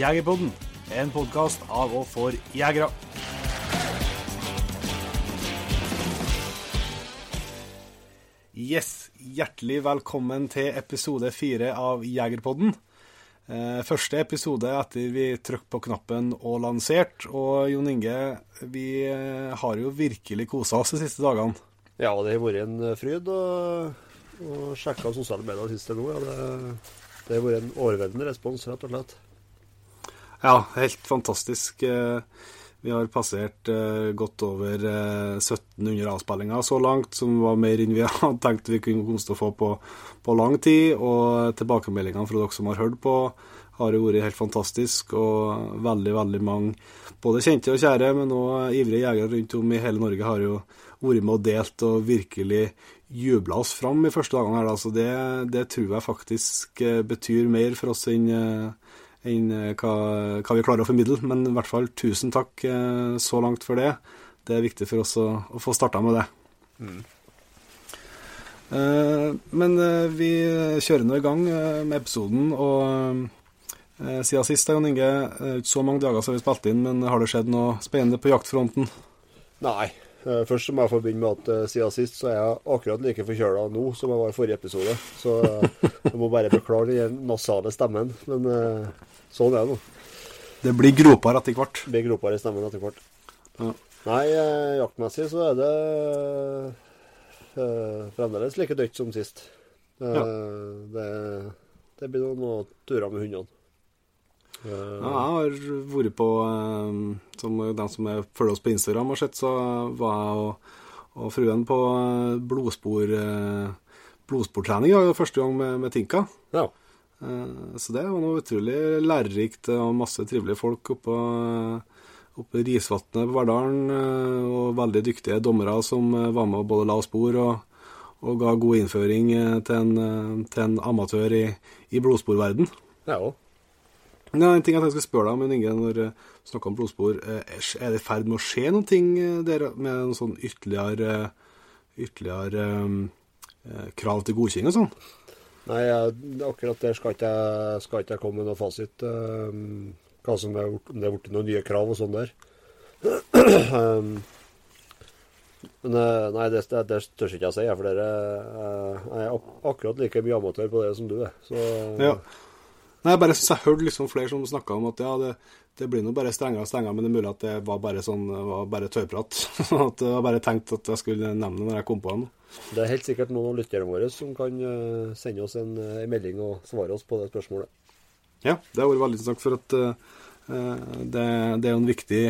Jegerpodden, en podkast av og for jegere. Yes, hjertelig velkommen til episode fire av Jegerpodden. Eh, første episode etter vi trykket på knappen og lansert. Og Jon Inge, vi eh, har jo virkelig kosa oss de siste dagene. Ja, det har vært en fryd å, å sjekke sosiale medier det siste nå. Ja, det, det har vært en overveldende respons, rett og slett. Ja, helt fantastisk. Eh, Vi har passert eh, godt over eh, 1700 avspillinger så langt, som var mer enn vi hadde tenkt vi kunne komme til å få på, på lang tid. Og tilbakemeldingene fra dere som har hørt på, har jo vært helt fantastisk. Og veldig, veldig mange, både kjente og kjære, men òg ivrige jegere rundt om i hele Norge har jo vært med og delt og virkelig jubla oss fram i første dagene her. da. Så det, det tror jeg faktisk eh, betyr mer for oss enn eh, enn eh, hva, hva vi klarer å formidle. Men i hvert fall tusen takk eh, så langt for det. Det er viktig for oss å, å få starta med det. Mm. men eh, vi kjører nå i gang med episoden, og siden sist, Jon Inge, ikke så mange dager siden vi spilte inn, men har det skjedd noe spennende på jaktfronten? Nei. Eh, Først må jeg få begynne med at eh, siden sist så er jeg akkurat like forkjøla nå som jeg var i forrige episode. Så eh, jeg må bare beklage den nasale stemmen. Men sånn er det nå. Det blir gropere etter hvert. Blir gropere i stemmen etter hvert. Ja. Nei, jaktmessig så er det fremdeles like dødt som sist. Ja. det, det blir noen turer med hundene. Eh, Ja, jeg har vært på eh, Som de som er- følger oss på Instagram har sett, så var jeg og, og fruen på eh, blodspor blodsportrening ja, første gang med, med Tinka. ja. Så det var noe utrolig lærerikt og masse trivelige folk oppe i Risvatnet på Verdalen. Og veldig dyktige dommere som var med og både la spor og, og ga god innføring til en, til en amatør i, i blodsporverden. ja. også. Det er en ting jeg skal spørre deg om, men Inge, når du snakker om blodspor. eh, Er det i ferd med å skje noen ting eh, der med noen sånn ytterligere, ytterligere eh, krav til godkjenning og sånn? Nei, akkurat der skal ikke skal ikke jeg komme med noen fasit. eh, hva som er, om det er blitt noen nye krav og sånn der. Um, men eh, nei, det, det, det tør ikke jeg si, for dere, eh, jeg er akkurat like mye amatør på det som du er. Så Ja. Nei, jeg bare synes jeg hørte liksom flere som snakka om at ja, det, det blir nå bare strengere og strengere, men det er mulig at det var bare sånn, var bare tøyprat. at jeg bare tenkte at jeg skulle nevne det når jeg kom på det. det er helt sikkert noen av lytterne våre som kan eh, sende oss en, eh, en melding og svare oss på det spørsmålet. Ja, det har vært veldig interessant, for at uh, det, det er jo en viktig,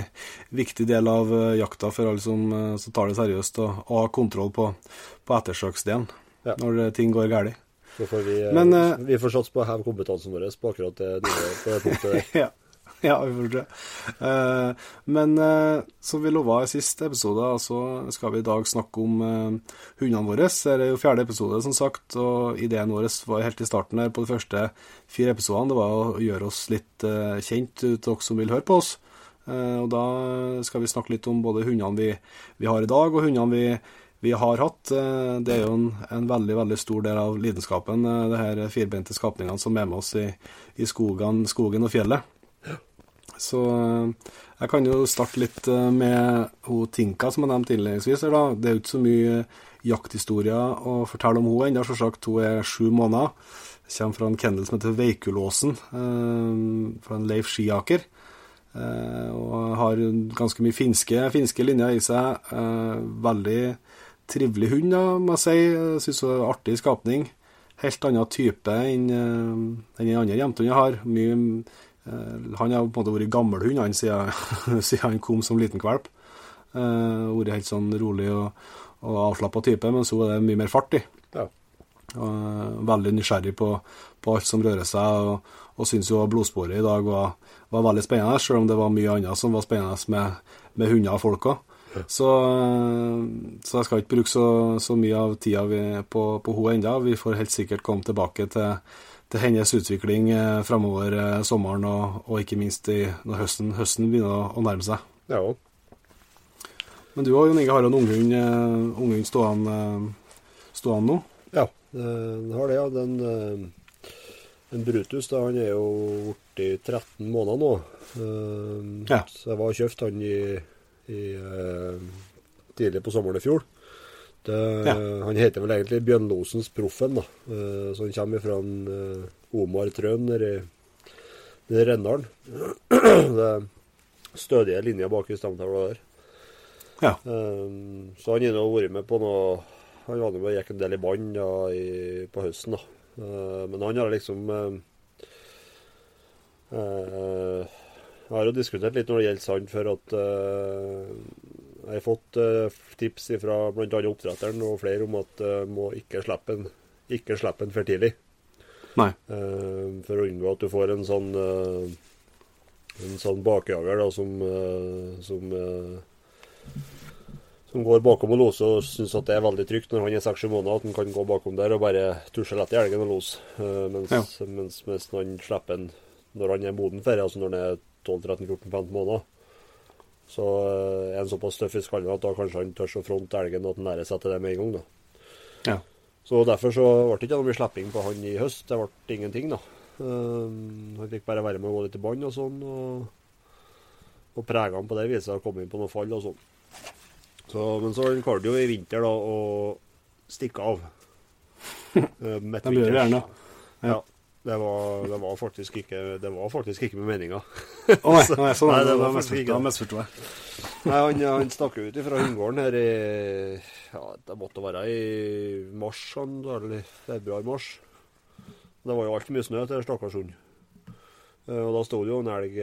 viktig del av jakta for alle som, som tar det seriøst, og, ha har kontroll på, på ettersøksdelen Ja. når ting går galt. Så får vi, eh, Men, uh, vi får satse på å heve kompetansen vår på akkurat det, på det punktet der. ja. ja, vi får se. Uh, men uh, som vi lova i siste episode, så skal vi i dag snakke om uh, hundene våre. Det er jo fjerde episode, som sagt, og ideen vår var helt i starten her på de første fire episodene. Det var å gjøre oss litt eh, kjent til dere som vil høre på oss. Eh, og da skal vi snakke litt om både hundene vi, vi har i dag, og hundene vi, vi har hatt. Eh, Det er jo en, en veldig veldig stor del av lidenskapen, eh, det her firbeinte skapningene som er med oss i, i skogen, skogen og fjellet. Så eh, jeg kan jo starte litt med hun Tinka, som jeg nevnte innledningsvis. da. Det er jo ikke så mye jakthistorier å fortelle om hun ennå. Selvsagt, hun er sju måneder. Kommer fra en kennel som heter Veikulåsen, fra en Leif Skiaker. Og har ganske mye finske, finske linjer i seg. Veldig trivelig hund, da, må jeg si. Jeg Syns hun er en artig skapning. Helt annen type enn eh, den andre jentungen jeg har. Mye, eh, han har på en måte vært gammel hund han, siden, siden han kom som liten valp. Uh, vært helt sånn rolig og, og avslappa type, men så er mye mer fart i. Ja. Og, eh, veldig nysgjerrig på, på alt som rører seg, og, og syns jo blodsporet i dag var, var veldig spennende, selv om det var mye annet som var spennende med, med hunder og folk òg. Så, eh, så jeg skal ikke bruke så, så mye av tida på, på henne ennå. Vi får helt sikkert komme tilbake til, til hennes utvikling eh, framover eh, sommeren, og, og ikke minst i, når høsten, høsten begynner å, å nærme seg. Ja, Men du og Jon Inge, har en unghund eh, unghund stående, eh, stående nå? ja den har det, ja. Den, den Brutus da, han er jo blitt 13 måneder nå. Eh, Ja. Så jeg var og kjøpte han i, i eh, tidlig på sommeren i fjor. Det, Ja. Han heter vel egentlig Bjørnlosens Proffen, da. Eh, så han kommer fra en eh, Omar Trøen nede i Rendalen. Det stødige linjer bak i stamtavla der. Ja. Så han har vært med på noe Han var med gikk en del i bånd på høsten, da. Men han har liksom uh, Jeg har jo diskutert litt når det gjelder sand, for at uh, jeg har fått uh, tips fra bl.a. oppdretteren og flere om at uh, må ikke slippe den ikke slippe den for tidlig. Nei. Uh, for å unngå at du får en sånn en sånn bakjager da, som, som som går bakom og loser og syns at det er veldig trygt når han er seks-sju måneder, at han kan gå bakom der og bare tusje lett i elgen og lose. Mens, Ja. mens, mens han slipper den når han er moden for det, altså når han er 12-13-14-15 måneder, så en er han såpass tøff i skallen at da kanskje han tør å fronte elgen at han lærer seg til det med en gang. da. Ja. Så derfor så ble det ikke noe mye slipping på han i høst. Det ble ingenting, da. Um, han fikk bare være med å gå litt i bånd og sånn, og, og prega han på det viset og komme inn på noen fall og sånn. Så, men så klarte jo i vinter da å stikke av. Uh, midt De gjør gjerne. Ja. Det var, det var faktisk ikke Det var faktisk ikke med meninga. Å nei, nei, sånn, Nei, det var faktisk misforstå, jeg. Nei, han, han stakk ut fra hundegården her i Ja, det måtte være i mars, han, eller februar-mars. Det var jo altfor mye snø til stakkars hund. Eh, Og da sto det jo en elg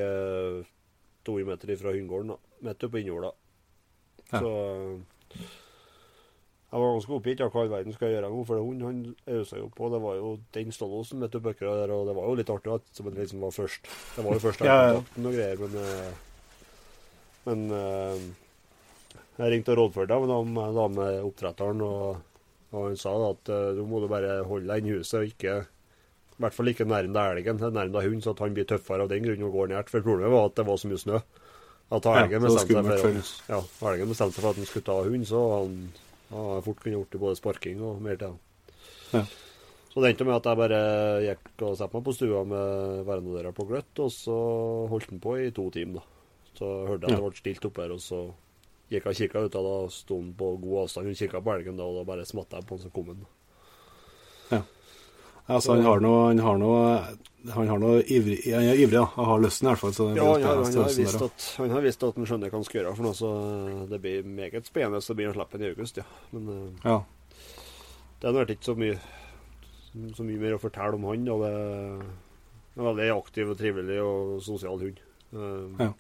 to 200 meter fra hundegården, midt oppe i innjorda. Så eh, jeg var ganske oppgitt av hva i verden skal jeg gjøre nå, for hun han øsa jo på. Det var jo den stålåsen med oppi økra der, og det var jo litt artig at som det liksom var først. Det var jo først Ja, ja. elgkontakten og greier, men eh, Men eh, jeg ringte og rådførte med dameoppdretteren, da med oppdretteren, og, og han sa da at du må du bare holde deg inne i huset og ikke i hvert fall ikke nærme deg elgen, nærme deg hunden, så at han blir tøffere av den grunn og går nært. For problemet var at det var så mye snø. At Ja, elgen så bestemte seg for, ja, elgen bestemte seg for at han skulle ta hund, så han ja, fort kunne gjort det både sparking og mer til. Ja. Så det endte med at jeg bare gikk og satte meg på stua med verandadøra på gløtt, og så holdt den på i to timer. da. Så hørte jeg at det ble stilt oppe her, og så gikk jeg og kikka ut, og da sto den på god avstand og kikka på elgen, da, og da bare smatta jeg på den, så kom den. Ja. Altså, han har noe Han har noe, han har noe ivrig, han er ivrig, ja. Han har lysten i hvert fall. Så det Ja, han har, han, har visst der, at, han har visst at han skjønner hva han skal gjøre for noe, så det blir meget spennende så blir han slipper i august, ja. Men eh, Ja. det har vært ikke så mye, så mye mer å fortelle om han. og det er en veldig aktiv og trivelig og sosial hund. Um, Ja.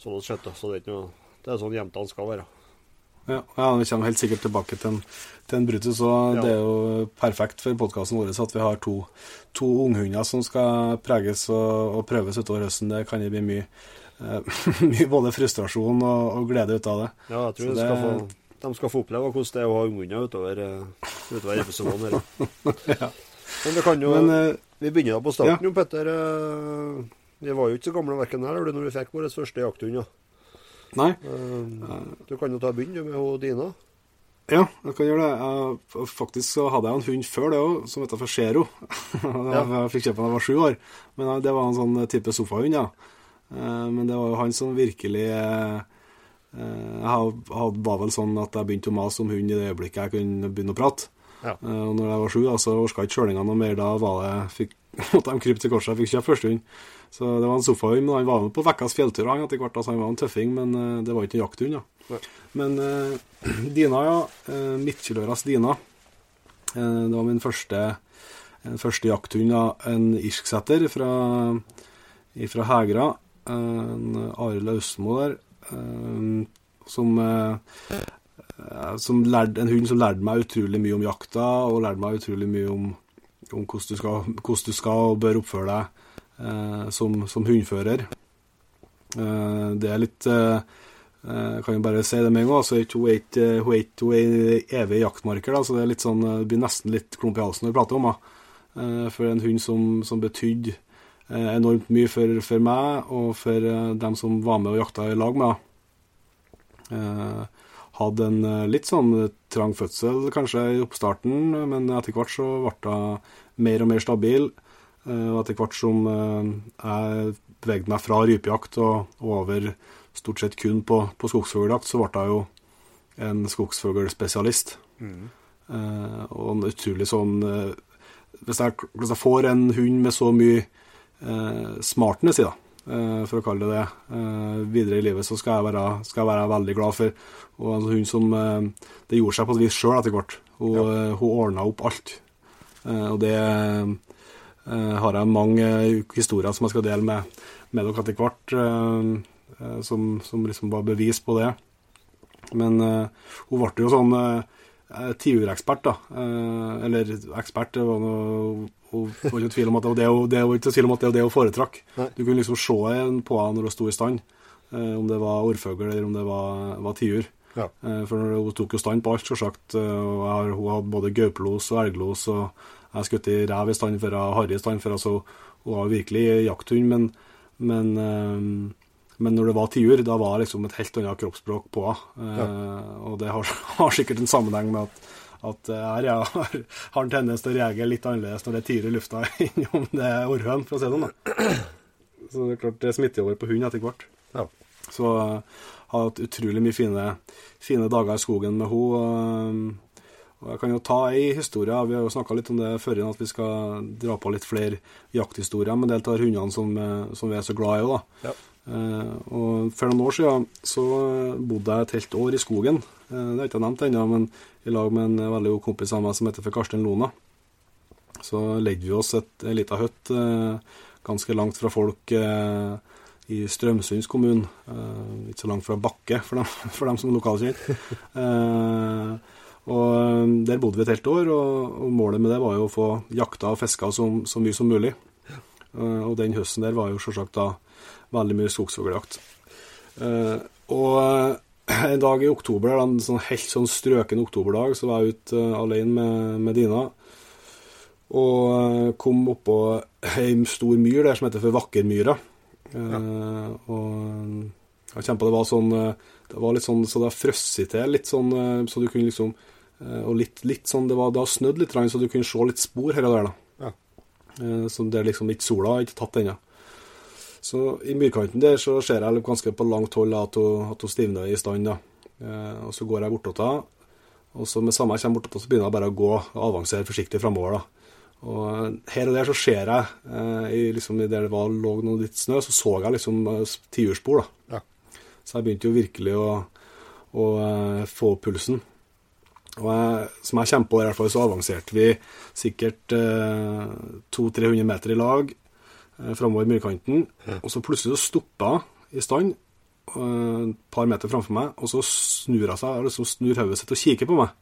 Sånn sett. Så det er ikke noe Det er sånn jentene skal være. Ja, ja, Vi kommer helt sikkert tilbake til en, til en Brutus, og Ja. det er jo perfekt for podkasten vår at vi har to, to unghunder som skal preges og, og prøves utover høsten. Det kan jo bli mye, eh, mye både frustrasjon og, og glede ut av det. Ja, jeg tror det, de skal, få, de skal få oppleve hvordan det er å ha unghunder utover, eh, utover episoden. Ja. Men vi kan jo Men eh, Vi begynner da på starten, jo, Petter. Vi var jo ikke så gamle verken her eller når vi fikk vår første jakthund. Ja. Nei. Eh, Du kan jo ta begynne med hun Dina. Ja, jeg kan gjøre det. Jeg, faktisk så hadde jeg en hund før det òg, som het for Zero. jeg fikk kjøpt den da jeg var sju år. Men eh, det var en sånn type sofahund, ja. Eh, Men det var jo han som virkelig eh, eh, Jeg var vel sånn at jeg begynte å mase om hund i det øyeblikket jeg kunne begynne å prate. Ja. Eh, Og når jeg var sju, så orka ikke kjølinga noe mer. Da var det, fikk, måtte de krype til korset. Jeg fikk kjøpt første hund. Så det var en sofahund, men han var med på Vekkas fjelltur etter hvert. Altså, han var en tøffing, men eh, det var ikke en jakthund. Ja. Men eh, Dina, ja. Uh, Midtkiløras Dina. Eh, det var min første, en første jakthund. Ja. En irsksetter fra, fra Hegra. Eh, en Arild Austmo der. eh, som eh, eh, som lærte, En hund som lærte meg utrolig mye om jakta, og lærte meg utrolig mye om, om hvordan, du skal, hvordan du skal og bør oppføre deg eh, som, som hundfører. Eh, det er litt eh, eh, kan jo bare si det med en gang. Altså, hun er ikke ikke- hun er i evig jaktmarker, da, så det sånn, det blir nesten litt klump i halsen når vi prater om henne. Eh, for en hund som, som betydde eh, enormt mye for, for meg og for eh, dem som var med og jakta i lag med henne. Eh, hadde en eh, litt sånn trang fødsel kanskje i oppstarten, men etter hvert så ble hun mer og mer stabil. Og etter hvert som jeg bevegde meg fra rypejakt og, over stort sett kun på, på skogsfugljakt, så ble jeg jo en skogsfuglspesialist. Mm. og en utrolig sånn hvis jeg, hvis jeg, får en hund med så mye eh, smartness i, da, eh, for å kalle det det, eh, videre i livet, så skal jeg, være, skal jeg, være, veldig glad for. Og en hund som eh, Det gjorde seg på et vis sjøl etter hvert. Hun, ja. Eh, hun ordna opp alt. Eh, og det har jeg mange historier som jeg skal dele med, med dere etter hvert, som, som, liksom var bevis på det. Men hun ble jo sånn Eh, tiurekspert, da. Eh, eller ekspert, det var noe hun var ikke tvil om at det var det, det, tvil om at det, det hun foretrakk. Du kunne liksom se på henne når hun sto i stand, eh, om det var orrfugl eller om det var, var tiur. Ja. For hun tok jo stand på alt, selvsagt. Og har, hun hadde både gaupelos og elglos, og jeg skutt i rev i stand for jeg harry i stand før. Altså, hun var virkelig jakthund, men, men men når det var tiur, da var det liksom et helt annet kroppsspråk på henne. Ja. Eh, og det har, har, sikkert en sammenheng med at, at her ja, har, han tendens til å reagere litt annerledes når det er tiur i lufta enn om det er orrhøn, for å si det sånn. Så det er klart det smitter over på hund etter hvert. Ja. Så jeg uh, har hatt utrolig mye fine, fine, dager i skogen med henne. Og jeg kan jo ta ei historie. Vi har jo snakka litt om det før, at vi skal dra på litt flere jakthistorier med en del av hundene som, som, vi er så glad i. da. Ja. Uh, og For noen år siden så bodde jeg et helt år i skogen. Uh, det har jeg ikke nevnt ennå, men i lag med en veldig god kompis av meg som heter for Karsten Lona. Så leide vi oss et, ei lita hytt ganske langt fra folk i Strømsunds kommune. ikke så langt fra Bakke, for dem, for dem som er lokalkjent. og Der bodde vi et helt år, og, og, målet med det var jo å få jakta og fiska så, mye som mulig. og den høsten der var jo sjølsagt da veldig mye skogsfugljakt. Uh, og eh, en dag i oktober, en sånn helt sånn strøken oktoberdag, så var jeg ute uh, alene med, med, Dina. Og kom oppå ei stor myr der som heter for Vakkermyra. Ja. Og jeg kjempa det var sånn Det var litt sånn så det frøsset til litt sånn så du kunne liksom Og litt, litt sånn Det var da snødd litt, så du kunne se litt spor her og der, da. Ja. Så det er liksom ikke sola ikke tatt ennå. Så i myrkanten der så ser jeg ganske på langt hold at hun, at hun stivner i stand. da. Eh, og så går jeg bortåt henne, og så med samme jeg kommer bortåt, så begynner jeg bare å gå og avansere forsiktig framover. Og her og der så ser jeg, eh, i, liksom, der det var, lå noe litt snø, så så jeg liksom eh, tiurspor. da. Ja. Så jeg begynte jo virkelig å, å uh, få pulsen. Og jeg, som jeg kommer på, i hvert fall, så avanserte vi sikkert eh, 200-300 meter i lag eh, framover myrkanten. Og så plutselig så stoppa i stand eh, et par meter framfor meg, og så snur hun seg og liksom snur hodet sitt og kikker på meg.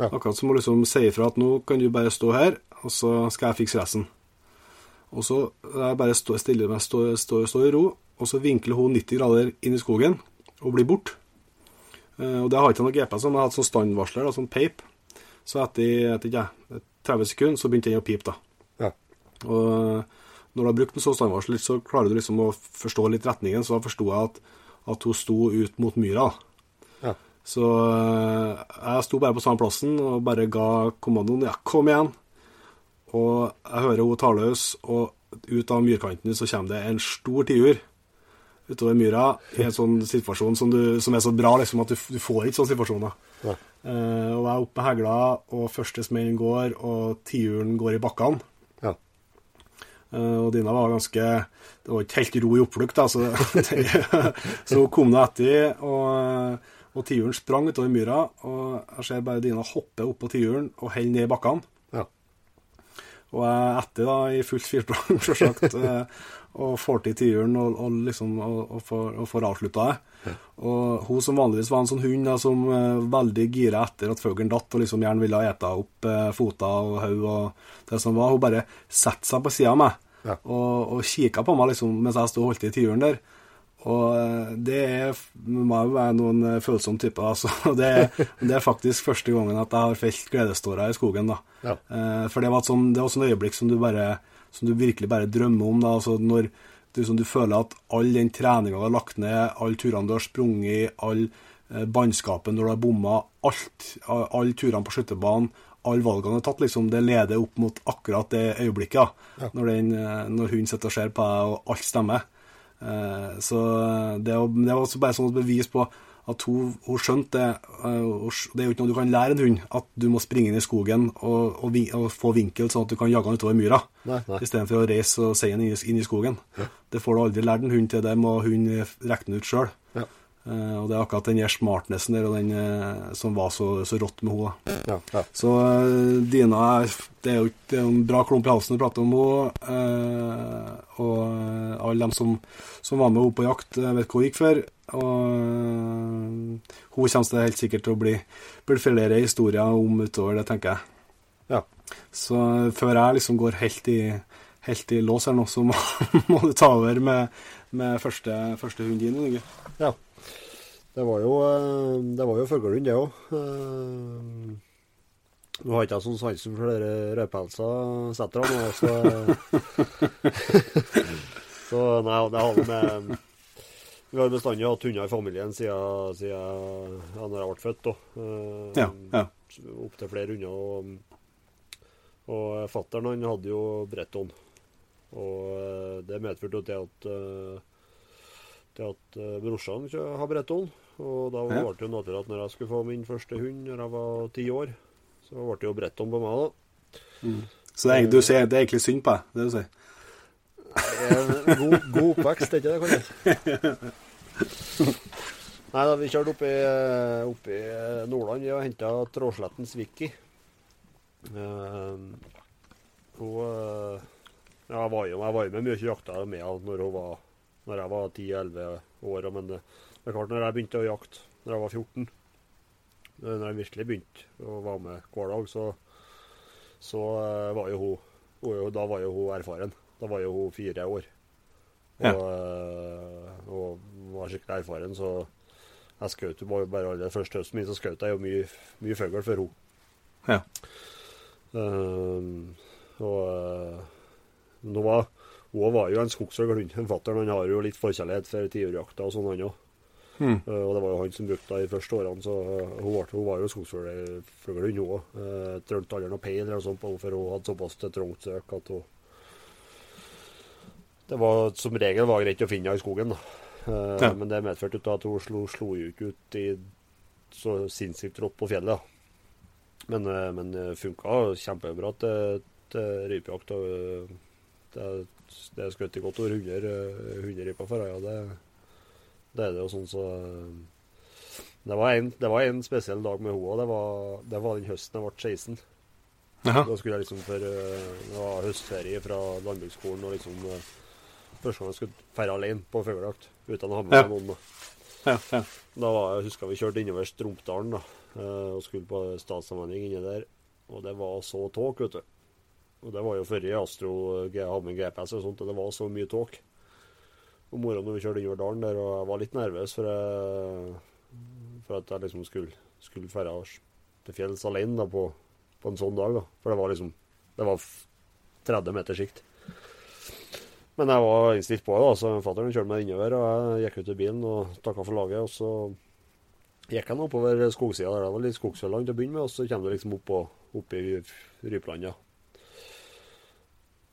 Ja. Akkurat som å liksom si ifra at nå kan du bare stå her, og så skal jeg fikse resten. Og så jeg bare stå, stiller meg, stå, stå, stå, i ro, og så vinkler hun 90 grader inn i skogen og blir borte. Eh, og det har ikke noe GPS, men jeg har hatt sånn standvarsler, da, sånn peip. Så etter, etter ja, 30 sekunder så begynte den å pipe, da. Ja. Og når du har brukt en så klarer du liksom å forstå litt retningen. Så da forsto jeg at, at, hun sto ut mot myra. Ja. Så eh, jeg sto bare på samme plassen og bare ga kommandoen ja, kom igjen. Og jeg hører hun tar løs, og ut av myrkanten så kommer det en stor tiur utover myra i en sånn situasjon som, du, som er så bra liksom, at du, du får ikke sånne situasjoner. Ja. Uh, og jeg er oppe med hegla, og første smellen går, og tiuren går i bakkene. Uh, og Dina var ganske Det var ikke helt ro i oppflukt, da, så, så hun kom nå etter. Og, og tiuren sprang utover myra, og jeg ser bare Dina hoppe opp på tiuren og holde ned bakkene. Ja. Og jeg etter, da, i fullt firsprang, selvsagt, uh, og får til tiuren og, og, liksom, og, og får, og får avslutta det. Ja. Og hun som vanligvis var en sånn hund da, som uh, veldig gira etter at fuglen datt, og liksom gjerne ville ete opp uh, føtter og hode og det som var, hun bare satte seg på sida av meg ja. og, og kikka på meg liksom, mens jeg sto og holdt i tiuren der. Og uh, det er, må jo være noen følsomme typer. Altså. Det, det, er faktisk første gangen at jeg har felt gledestårer i skogen. da. Ja. for det var et sånn, det var et sånn øyeblikk som du bare som du virkelig bare drømmer om. da, altså når du, du føler at all den treninga du har lagt ned, alle turene du har sprunget, all bannskapen når du har bomma alt. Alle turene på skytterbanen, alle valgene du har tatt, liksom, det leder opp mot akkurat det øyeblikket. Ja. Ja. Når, den, eh, når hun sitter og ser på deg, og alt stemmer. Eh, Så det er det også bare sånn et bevis på at hun, hun skjønte det. eh, Det er jo ikke noe du kan lære en hund, at du må springe inn i skogen og, og, og få vinkel sånn at du kan jage den utover myra. Istedenfor å reise og seie den inn, i- inn i skogen. Det får du aldri lært en hund til, det må hun regne ut sjøl. Ja. Og det er akkurat den der smartnessen der og den eh, som var så, så rått med henne. Ja, ja. Så eh, Dina det er jo det er en bra klump i halsen å prate om henne. eh, og eh, alle dem som, som var med henne på jakt, jeg vet hva hun gikk for. Og eh, hun kommer det helt sikkert til å bli, bli flere historier om utover det, tenker jeg. ja. Så eh, før jeg liksom går helt i, helt i lås her nå, så må, må du ta over med, med første, første hund din. Ja. Det var jo, eh, det var jo fuglehund, det òg. Nå har ikke jeg sånn sansen for de rødpelsa setterne, nå, så Så nei, det har med Vi har bestandig hatt hunder i familien siden, siden ja, når jeg ble født. da. Eh, Ja, ja. Opptil flere hunder. Og, og fattern han hadde jo Bretton. Og eh, det medførte jo til at eh, til at uh, brorsan har Bretton. Og da ble det jo naturlig at når jeg skulle få min første hund når jeg var ti år, så ble det jo Bretton på meg, da. Så det er, du sier, det er egentlig synd på deg, det du sier. Eh, God, god oppvekst, er ikke det, Kalle? Nei da, vi kjørte opp i, opp i Nordland og henta Tråslettens Vicky. Uh, hun uh, ja, jeg var jo jeg var jo med mye jakta med henne når hun var når jeg var 10-11 år. Men det, det er klart, når jeg begynte å jakte når jeg var 14, eh, når jeg virkelig begynte å være med hver dag, så, så eh, var jo hun, Da var jo hun erfaren. Da var jo hun fire år. Og, Ja. eh, og var skikkelig erfaren, så jeg skjøt jo bare, aller første høsten min, så skjøt jeg jo mye, mye fugl for henne. Ja. Ehm, og uh, nå var, hun var jo en skogsfuglhund. Fatter'n han har jo litt forkjærlighet for tiurjakta og sånn, han òg. Mm. Eh, og det var jo han som brukte det de første årene, så eh, hun, var, hun var jo skogsfuglhund, hun òg. Uh, trengte aldri noe peil eller sånt for hun hadde såpass trangt søk at hun Det var som regel var greit å finne henne i skogen. Eh, Ja. Men det medførte at hun slo, slo ikke ut i så sinnssykt rått på fjellet. Men, eh, men det funka kjempebra til, rypejakt. og eh, Det, er skutt godt over 100, eh, 100 riper for øya. Ja, det, det er det jo sånn så Det var en, det var en spesiell dag med henne. Det var, det var den høsten jeg ble 16. Jaha. Da skulle jeg liksom for eh, Det var høstferie fra landbruksskolen og liksom eh, Første gang jeg skulle ferde alene på fuglejakt uten å ha med Ja. noen. da. Ja, ja. Da var, jeg husker vi kjørte innover Strumpdalen da, eh, og skulle på statssamhandling inni der. Og det var så tåke, vet du. Og det var jo før Astro G- hadde med GPS og sånt, og det var så mye tåke Om morgenen når vi kjørte innover dalen der, og jeg var litt nervøs for, jeg, for at jeg liksom skulle, skulle ferde til fjells alene da, på, på en sånn dag. da. For det var liksom Det var 30 meter sikt. Men jeg var innstilt på det, så fatter'n kjørte meg innover, og jeg gikk ut i bilen og takka for laget. Og så gikk jeg oppover skogsida der. Det var litt skogsfjelland til å begynne med, og så kommer du liksom opp, på, opp i Rypland, ja.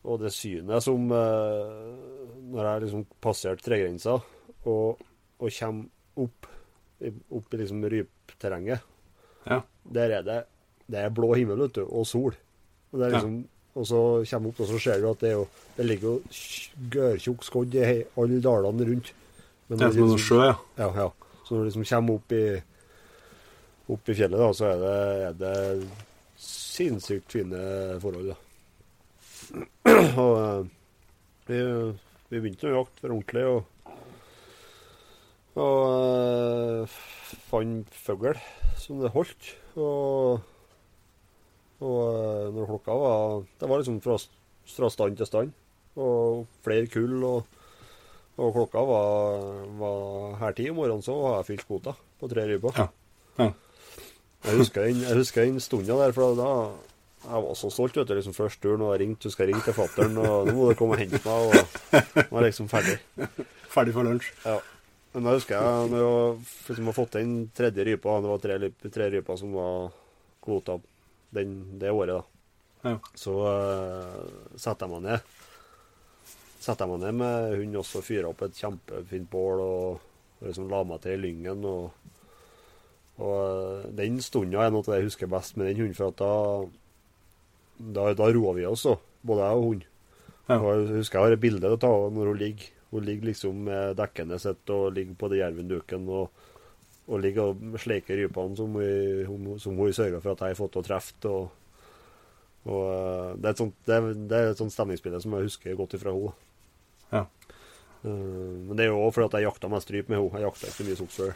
Og det synet som eh, Når jeg liksom passerte tregrensa og, og kommer opp, opp i liksom rypterrenget, Ja. der er det det er blå himmel, vet du, og sol. Og, er Ja. liksom, og så kommer opp, og så ser du at det, jo, det ligger jo gørrtjukk skodd i alle dalene rundt. Men Det er som en liksom- sjø, ja. ja, ja. Så når du liksom kommer opp i, opp i fjellet, da, så er det, er det sinnssykt fine forhold. da. Og eh, vi, vi begynte å jakte for ordentlig, og, og eh, fant fugl som det holdt. Og, og eh, når klokka var Det var liksom fra, fra stand til stand. Og flere kull. og og klokka var, var her ti om morgenen, så har jeg fylt kvota på tre ryper. Ja. Ja. Jeg husker den, jeg husker den stunda der, for da jeg var så stolt. vet du, liksom første turen, og jeg ringte, husker jeg ringte til fatter'n, og nå må du komme og hente meg. Og var liksom ferdig. Ferdig for lunsj. Ja. Men da husker jeg når jeg liksom har fått inn tredje rypa, det var tre, tre ryper som var kvota den, det året, da. Ja. Så uh, setter jeg meg ned. Setter jeg meg ned med hund også, fyrer opp et kjempefint bål og liksom la meg til i lyngen. Og, og eh, den stunden er noe av det jeg husker best med den hunden, for at da, da, da roer vi oss òg, både jeg og hun. Ja. Og jeg husker jeg har et bilde av henne når hun ligger. Hun ligger liksom med dekkene sitt og ligger på det jervenduken og, og ligger og sleiker rypene som hun, som hun sørger for at jeg har fått til å treffe. Og, og eh, det, er sånt, det, er, det er et sånt stemningsbilde som jeg husker godt ifra henne. Ja. Eh, Men det er jo òg fordi at jeg jakta mest ryp med henne. Jeg jakta ikke mye skogsfugl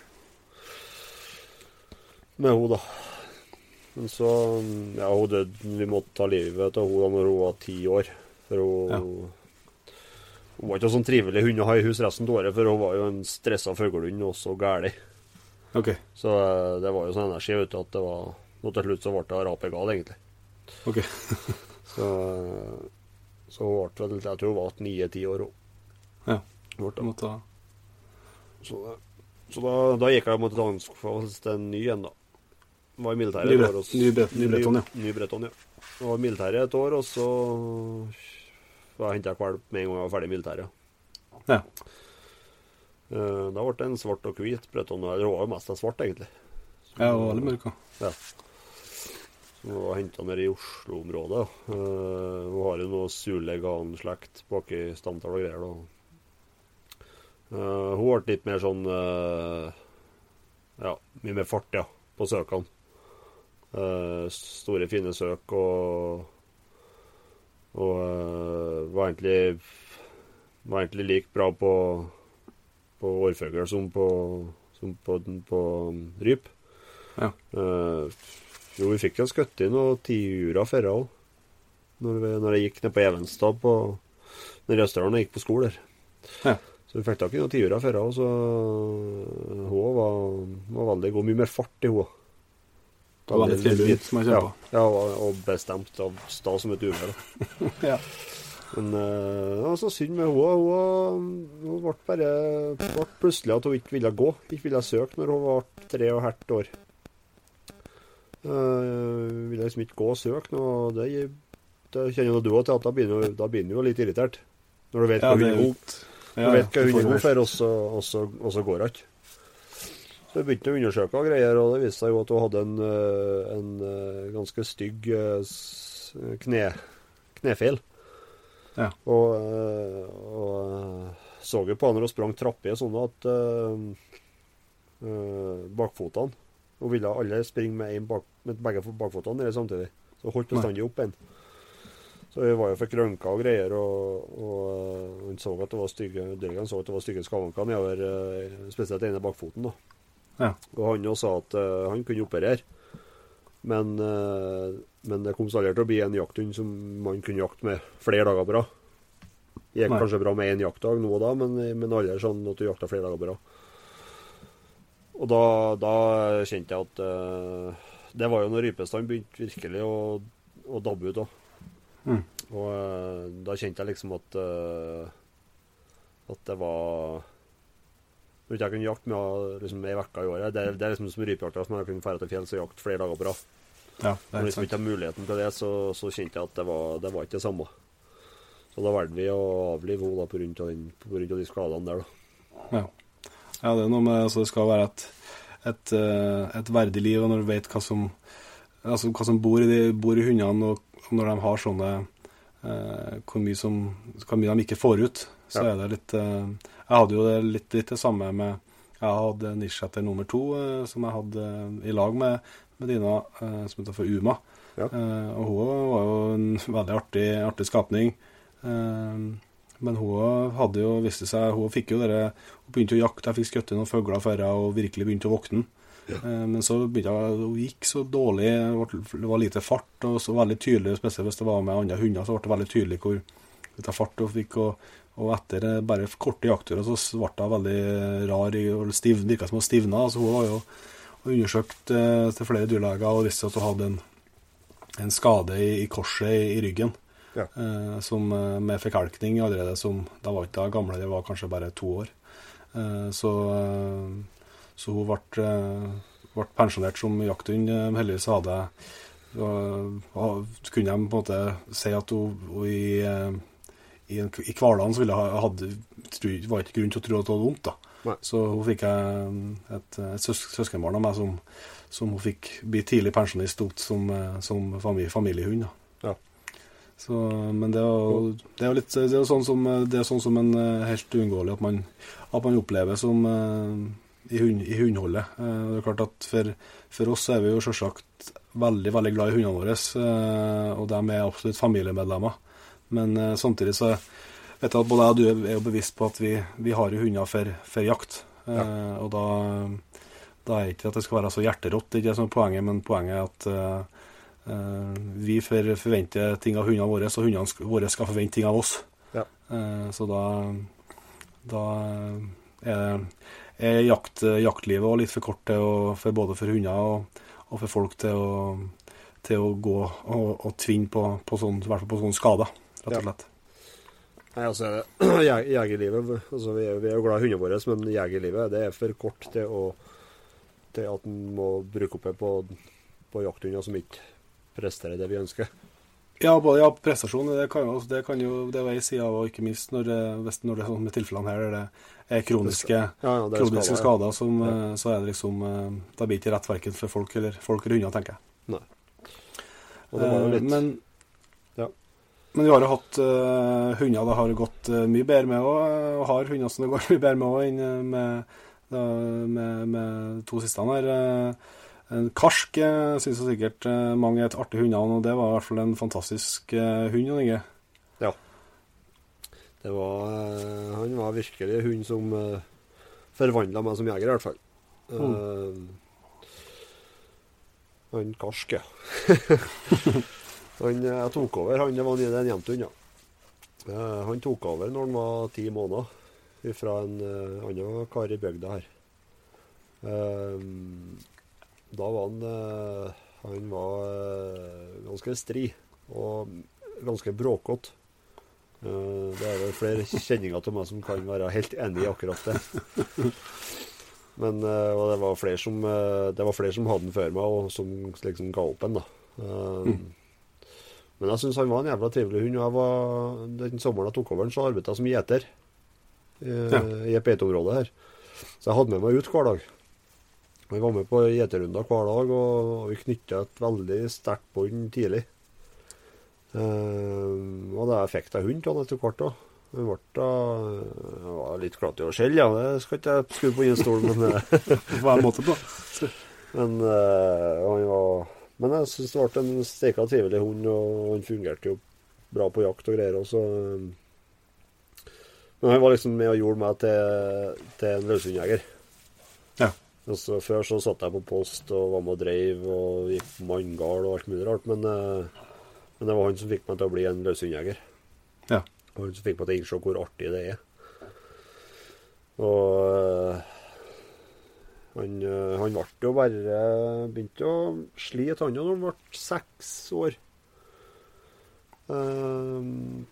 med henne, da. Men så Ja, hun døde Vi måtte ta livet av henne da når hun var ti år. For hun Ja. Hun var ikke sånn trivelig hund å ha i hus resten av året, for hun var jo en stressa fuglehund og så gæli. OK. Så eh, det var jo sånn energi vet du, at det var Nå til slutt så ble det rapegal, egentlig. ok. Så, eh, så hun ble vel Jeg tror hun var ni-ti år, hun. Ja. Ble måtte... må ta Så, så da, da gikk jeg mot anskaffelse til en ny en, da. Var i militæret et år. og s- ny Breton, ja. Ny Breton, ja. Var i militæret et år, og så henta jeg valp med en gang jeg var ferdig i militæret. Ja. Eh, Da ble det en svart og hvit Breton. Eller det var jo mest av svart, egentlig. Ja, og veldig mørk. ja. Hun var henta nede i Oslo-området. da. Eh, Hun har jo noe Sulegan-slekt bak i stamtall og greier. da. Eh, hun ble litt mer sånn Ja, mye mer fart, ja, på søkene. Eh, store, fine søk og Og eh, var egentlig Var egentlig like bra på på årfugl som på, som på, på um, ryp. Ja. Eh, jo, vi fikk jo skutt inn noen tiurer før òg. Når, vi- når jeg gikk ned på Evenstad på Nede i Østerdalen og gikk på skole der. Ja. Så vi fikk tak i noen tiurer før òg, så hun var, var veldig god. Mye mer fart i henne. Det var litt trivelig hund som jeg ja, ja, og, og bestemt av sta som et uvær. Ja. Men eh, det var så synd med henne. Hun, hun ble bare ble plutselig at hun ikke ville gå. Ikke ville søke når hun var tre og et halvt år. Uh, ville liksom ikke gå og søke noe. Det, det kjenner jo du òg til at da begynner, du- da begynner du jo litt irritert. Når du vet hva hun jo- Ja, Du vet hva hun er god for, og så, og så går hun ikke. Så vi begynte å undersøke og greier, og det viste seg jo at hun hadde en, eh, en eh, ganske stygg eh, kne, knefeil. Ja. Og, og så jo på når hun sprang trapper sånn at øh, bakfotene Hun ville alle springe med, bak, med begge bakfotene nede samtidig. Så hun holdt bestandig opp en. Så vi var jo fikk røntga og greier, og, og han så at det var stygge dyrene så at det var stygge skavanker nedover spesielt ene bakfoten. da. Ja. Og han jo sa at uh, han kunne operere, men, uh, men det kom aldri til å bli en jakthund som man kunne jakte med flere dager på rad. Gikk Nei. kanskje bra med én jaktdag nå og da, men, men aldri sånn at du jakta flere dager på rad. Og da, da kjente jeg at uh, Det var jo når rypestand begynte virkelig å, å dabbe ut òg. Mm. Og da kjente jeg liksom at At det var Når ikke jeg kunne jakte med liksom ei uke i året Det, det er liksom som rypejakta som jeg kunne dra til fjells og jakte flere dager på rad. Ja, Når liksom ikke har muligheten til det, så, så kjente jeg at det var, det var ikke det samme. Så da valgte vi å avlive henne pga. av, av de skadene der. da. Ja. ja, det er noe med altså, Det skal være et, et, eh, et verdig liv, og når du vet hva som, altså, hva som bor, i de, bor i hundene, og når de har sånne eh, hvor, mye som, hvor mye de ikke får ut, så Ja. er det litt eh, Jeg hadde jo det litt, litt det samme med Jeg hadde Nisjetter nummer to, eh, som jeg hadde eh, i lag med, med Dina, som heter for Uma. Ja. Og hun var jo en veldig artig, artig skapning. Men hun hadde jo, viste seg, hun fikk jo dere, hun begynte å jakte, jeg fikk skutt noen fugler før jeg og virkelig begynte å våkne. Ja. Men så begynte jeg, hun gikk så dårlig, det var lite fart, og så veldig tydelig, spesielt hvis det var med andre hunder, så ble det veldig tydelig hvor lite fart hun fikk. Og, og etter eh, bare korte jaktturer så ble hun veldig rar, og stiv, virka som hun stivna. Altså, hun var jo undersøkt eh, til flere dyrleger og visste at hun hadde en, en skade i, i korset i, i ryggen. Ja. Eh, som, med forkalkning allerede som Da var ikke da gamle, det var kanskje bare to år. Eh, så, så hun ble, ble pensjonert som jakthund. Heldigvis hadde og, og kunne de på en måte si at hun, hun i, i, i hverdagen så ville ha, hadde, tro, var ikke grunn til å tro at det var vondt. da. Nei. Så hun fikk et, et, et søs, søskenbarn av meg som, som hun fikk bli tidlig pensjonist opp som, eh, som familie, familiehund. da. Ja. Så, men det er, jo, det er jo litt det er sånn som, det er sånn som en eh, helt uunngåelig at man, at man opplever som eh, i, hund, i hundholdet. Det er klart at for, for oss er vi jo selvsagt veldig veldig glad i hundene våre, og de er absolutt familiemedlemmer. Men uh, samtidig så vet jeg at både jeg og du er jo bevisst på at vi, vi har jo hunder for, for jakt. Eh, Og da, da er det ikke at det skal være så hjerterått, det er ikke det som er poenget, men poenget er at uh, vi for, forventer ting av hundene våre, og hundene våre skal forvente ting av oss. Ja. Så da, da er, er jakt, jaktlivet også litt for kort til å, for både for hunder og, og for folk til å, til å gå og, og tvinne på, på, sånn, på sånne skader, rett og slett. Nei, altså, jeg- Jegerlivet altså, vi, er, vi er jo glad i hundene våre, men jegerlivet det er for kort til, å, til at en må bruke opp det på, på jakthunder som ikke presterer det vi ønsker. Ja, både, ja, prestasjon det kan jo, det kan jo det er jo ei side av, og ikke minst når det, hvis, når det er sånn med tilfellene her der det er kroniske, Ja, ja, det er kroniske skader, skader, som, Ja. eh, så er det liksom eh, Da blir det ikke rett verken for folk eller, folk eller hunder, tenker jeg. Nei. Og det var jo Eh, litt Men, Ja. Men vi har jo hatt uh, hunder det har gått uh, mye bedre med òg, og har hunder som det går mye bedre med òg, enn eh, med, da, med, med to siste her. Eh, en karsk uh, syns sikkert eh, mange er et artig hundehavn, og det var i hvert fall en fantastisk uh, hund. Jon Inge. Det var eh, Han var virkelig en hund som uh, forvandla meg som jeger, i hvert fall. Eh, han Karsk, ja. han, eh, jeg tok over han, var en, en jentehund, ja. Eh, han tok over når han var ti måneder, fra en uh, annen kar i bygda her. Eh, da var han eh, Han var eh, ganske stri og ganske bråkete. Eh, Det er vel flere kjenninger til meg som kan være helt enig i akkurat det. Men eh, og det var flere som eh, Det var flere som hadde den før meg, og som liksom ga opp en, da. Eh, Men jeg syns han var en jævla trivelig hund. og jeg var, Den sommeren jeg tok over den, så arbeidet jeg som gjeter eh, Ja. i et beiteområde her. Så jeg hadde med meg ut hver dag. Vi var med på gjeterrunder hver dag, og vi knytta et veldig sterkt bånd tidlig. Eh, og det fikk jeg hund av etter hvert. òg. Hun ble da jeg var litt glad i å skjelle, ja. Det skal ikke jeg skru på innstolen, stol, men, Hva På en måte, på. men øh, han var Men jeg syns det ble en steika trivelig hund, og han fungerte jo bra på jakt og greier. Også. men han var liksom med og gjorde meg til, til en løshundjeger. Ja. Og så Før så satt jeg på post og var med og dreiv og gikk på manngard og alt mulig rart, men, eh, men det var han som fikk meg til å bli en løshundjeger. Ja. Og han som fikk meg til å innse hvor artig det er. Og eh, han, eh, han ble jo bare Begynte å slite, han jo, når han ble seks år. Uh,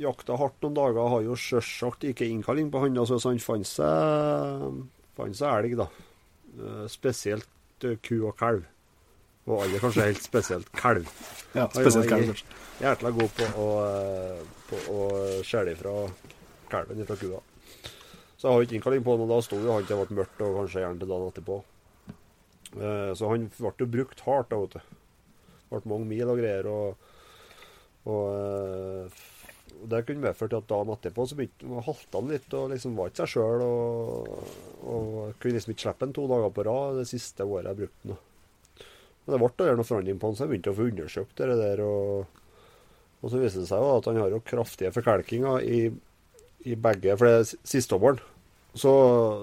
jakta hardt noen dager, har jo sjølsagt ikke innkalling på han, altså, så han fant seg, fant seg elg, da. Eh, spesielt ku og kalv. Og alle kanskje helt spesielt kalv. Ja, spesielt kalv, kanskje. Jækla god på å, på å skjære ifra kalven ifra kua. Så jeg har ikke innkalling på han, og da sto jo han til det ble mørkt, og kanskje gjerne til dagen etterpå. Eh, Så han ble jo brukt hardt, da, vet du. Det ble mange mil og greier, og, og eh, det kunne medført at dagen etterpå så begynte halta han litt og liksom var ikke seg sjøl. Og, og kunne liksom ikke slippe han to dager på rad det siste året jeg brukte han. Men det ble noe forandring på han, så jeg begynte å få undersøkt det der. Og, og så viste det seg jo at han har jo kraftige forkalkinger i, i begge For det er sisteommeren så,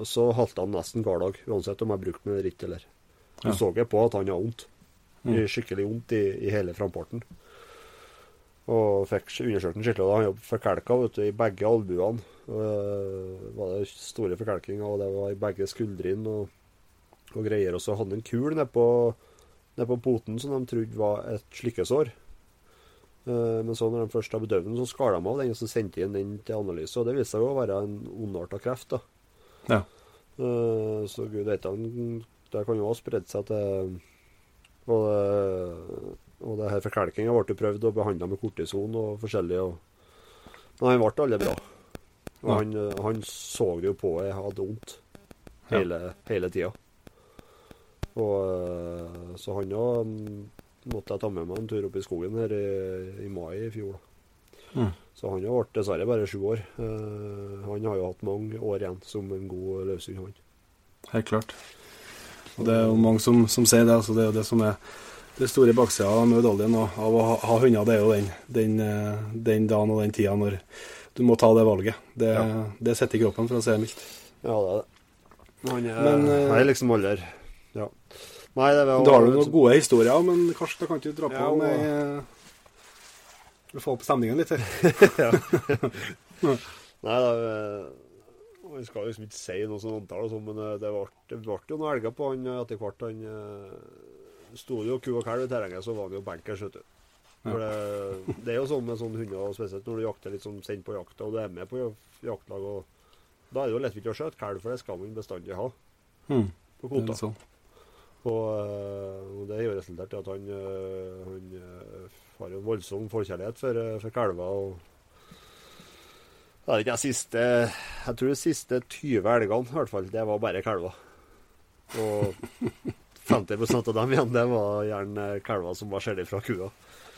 så halta han nesten hver dag, uansett om jeg brukte den eller ikke. eller. Du Ja. så jeg på at han har vondt. Mm. Skikkelig vondt i, i hele framparten. Og fikk undersøkt den skikkelig. han jobbet forkelka vet du, i begge albuene. Øh, var det store forkelkinger, og det var i begge skuldrene og, og greier. Og så hadde han en kul nede på, på poten som de trodde var et slikkesår. Uh, Men så når de først har bedøvd den, så skar de av den og så sendte de den til analyse. Og det viste seg jo å være en ondarta kreft. da. Ja. Uh, så gud vet han Det kan jo ha spredd seg til Og, det- og det her forkalkinga ble prøvd og behandla med kortison og forskjellig. Og, men han ble aldri bra. Og han, eh, han så det jo på jeg hadde vondt Ja. hele, hele tida. Og eh, så han òg måtte jeg ta med meg en tur opp i skogen her i, i mai i fjor. Mm. Så han har vært dessverre bare sju år. Uh, han har jo hatt mange år igjen som en god løshund. Helt klart. Og det er jo mange som, som sier det. altså Det er jo det som er det store baksida av medaljen av å ha, ha hunder. Det er jo den, den, eh, den dagen og den tida når du må ta det valget. Det, Ja. det sitter i kroppen, for å si det mildt. Ja, det er det. Han er, Men, eh, han er liksom alder. Ja. Nei, det var Da har du noen gode historier, men kanskje da kan du dra på Ja, med Du får opp stemningen litt her. Nei, da eh, Vi skal liksom ikke si noe sånt antall, sånn, men eh, det ble, jo noen elger på han eh, etter hvert. Han sto jo ku og kalv i terrenget, så var han jo bankers, vet du. Det, det er jo sånn med sånne hunder, spesielt når du jakter litt sånn sendt på jakta, og du er med på jaktlag, og da er det jo lettvint å skjøte kalv, for det skal man bestandig ha Mm. på kvota. Og, eh, og det har resultert i at han, eh, han eh, har jo voldsom forkjærlighet for, for kalver. og jeg siste Jeg tror de siste 20 elgene, i hvert fall, det var bare kalver. Og 50 av dem igjen, det var gjerne kalver som var skjellet fra kua.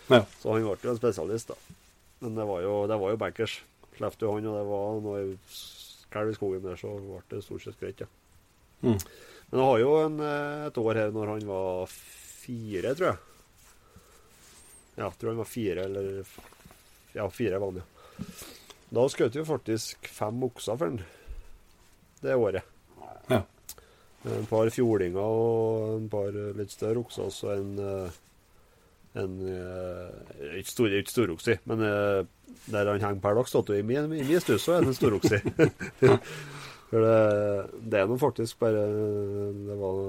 Ja. Så han ble jo en spesialist, da. Men det var jo, det var jo bankers. Slapp du han, og det var noe kalv i skogen der, så ble det stort sett greit, ja. Mm. Men han har jo en, eh, et år her når han var fire, tror jeg. Ja, jeg tror han var fire, eller Ja, fire var han, ja. Da skjøt vi faktisk fem okser for han det året. Ja. En par fjordinger og en par litt større okser, og så en eh, en eh, Ikke stor, ikke storokse, men eh, der han henger per dags dato i min, i min stue, så er det en storokse. For det, det er nå faktisk bare Det var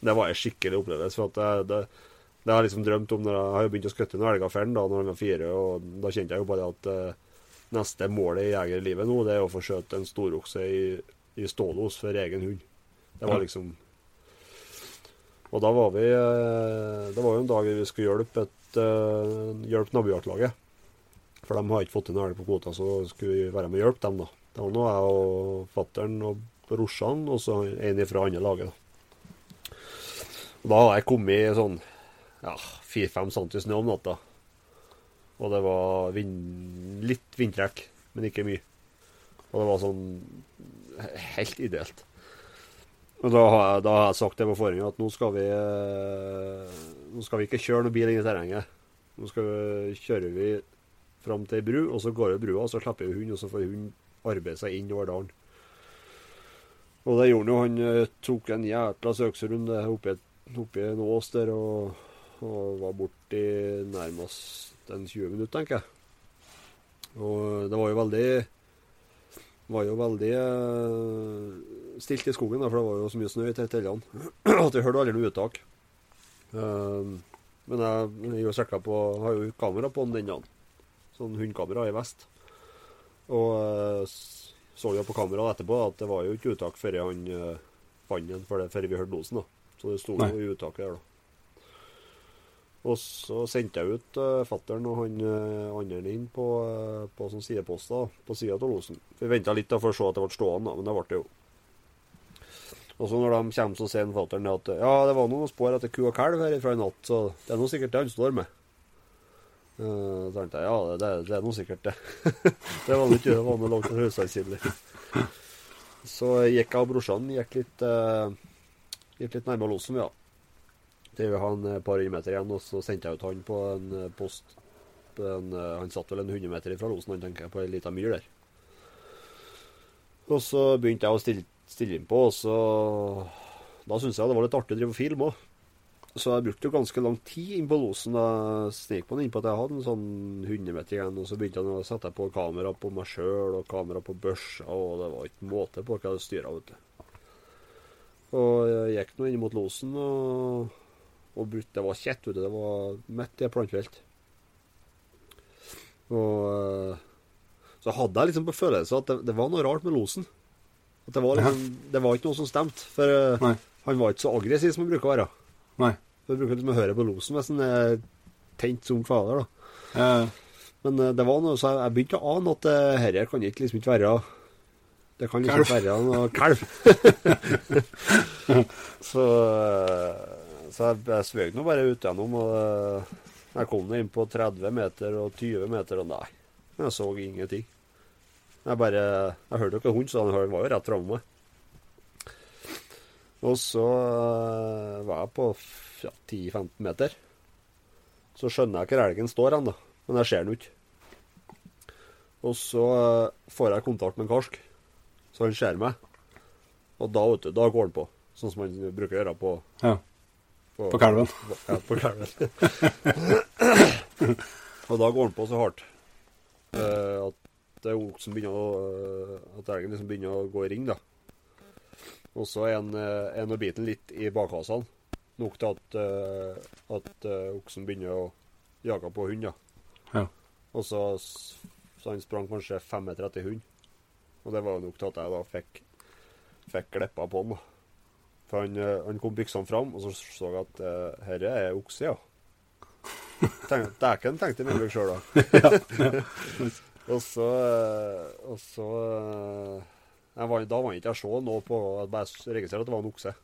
Det var en skikkelig opplevelse. For at det, det, det har jeg liksom drømt om når jeg har begynt å skutte noen Elgaferden da når han var fire, og da kjente jeg jo bare at uh, neste målet i jegerlivet nå, det er å få skjøte en storokse i, i stålos for egen hund. Det var liksom Og da var vi uh, Det var jo en dag vi skulle hjelpe et uh, hjelpe nabojaktlaget. For de har ikke fått inn elg på kvota, så skulle vi være med og hjelpe dem, da. Det var nå jeg og fattern og brorsan, og så en fra andre laget. da. Da har jeg kommet sånn ja, 4-5 cm snø om natta. Og det var vind, litt vindtrekk, men ikke mye. Og det var sånn helt ideelt. Og da har jeg, da har jeg sagt det på forhånd at nå skal vi eh, Nå skal vi ikke kjøre noen bil inn i terrenget. Nå skal vi, kjører vi fram til ei bru, og så går vi brua, og så slipper vi hund, og så får hund arbeide seg inn over dalen. Og det gjorde han jo. Han eh, tok en jækla søksrunde oppi, oppi en ås der og, og var i nærmest en 20 minutter, tenker jeg. Og det var jo veldig var jo veldig eh, stilt i skogen, for det var jo så mye snø i tellene at vi hørte aldri noe uttak. Eh, men jeg, jeg har jo kamera på den ennå. Sånn hundkamera i vest. Og eh, så jo på kameraet etterpå at det var jo ikke uttak før han uh, fant den, før, vi hørte losen. da. Så det sto Nei. jo i uttaket der, da. Og så sendte jeg ut uh, fattern og han uh, andre inn på, uh, på sånn sideposter da, på sida av losen. Vi venta litt da for å se at det ble stående, da, men det ble det jo. Og så når de kommer, så sier fattern at ja, det var noen spor etter ku og kalv her fra i natt, så det er nå sikkert det han står med. Uh, tenkte jeg ja, det, det, er nå sikkert det. det var ikke det var noe langt fra Hausdalskilder. Så gikk jeg og brorsan gikk litt, uh, gikk litt nærmere losen, ja. Til vi har en par hundre meter igjen, og så sendte jeg ut han på en eh, post. En, han satt vel en 100 meter fra losen, han tenker jeg, på ei lita myr der. Og så begynte jeg å stille, stille inn på, og så Da syntes jeg det var litt artig å drive og filme òg. Så jeg brukte jo ganske lang tid inn på losen. Da snek man innpå at jeg hadde en sånn 100 meter igjen, og så begynte han å sette på kamera på meg sjøl og kamera på børsa, og det var ikke måte på hva hadde styra, vet du. Og jeg gikk nå inn mot losen, og og brut, det var kjett, vet du. Det var midt i et plantefelt. Og eh, så hadde jeg liksom på følelse at det, det var noe rart med losen. At det var liksom Det var ikke noe som stemte. For eh, Nei. han var ikke så aggressiv som han bruker å være. Nei. Så Jeg bruker liksom å høre på losen hvis den er tent som fader, da. Eh, Men det var noe, så jeg, jeg begynte å ane at uh, kan ikke liksom ikke være Det kan liksom ikke være noe kalv. så eh, så jeg, jeg svøg nå bare ut gjennom, og eh, jeg kom inn på 30 meter og 20 meter, og nei, jeg så ingenting. Jeg bare Jeg hørte ikke hund, så han var jo rett framme. Og så eh, var jeg på ja, 10-15 meter. Så skjønner jeg hvor elgen står hen, da. Men jeg ser den ikke. Og så eh, får jeg kontakt med en karsk, så han ser meg. Og da, vet du, da går han på. Sånn som han bruker å gjøre på ja. På kalven. Ja, på kalven. og da går han på så hardt uh, at det er oksen begynner å At elgen liksom begynner å gå i ring, da. Og så er nå eh, biter den litt i bakhasene. Nok til at, uh, at uh, oksen begynner å jage på hund. Ja. Og så, så han sprang kanskje fem meter etter hund. Og det var jo nok til at jeg da fikk, fikk gleppa på han. For han, han kom byksene fram, og så så jeg at uh, herre er okse, ja. Tenk- Dæken, tenkte jeg med meg sjøl da. og så Og så var, Da var ikke jeg så noe på Jeg bare registrerte at det var en okse.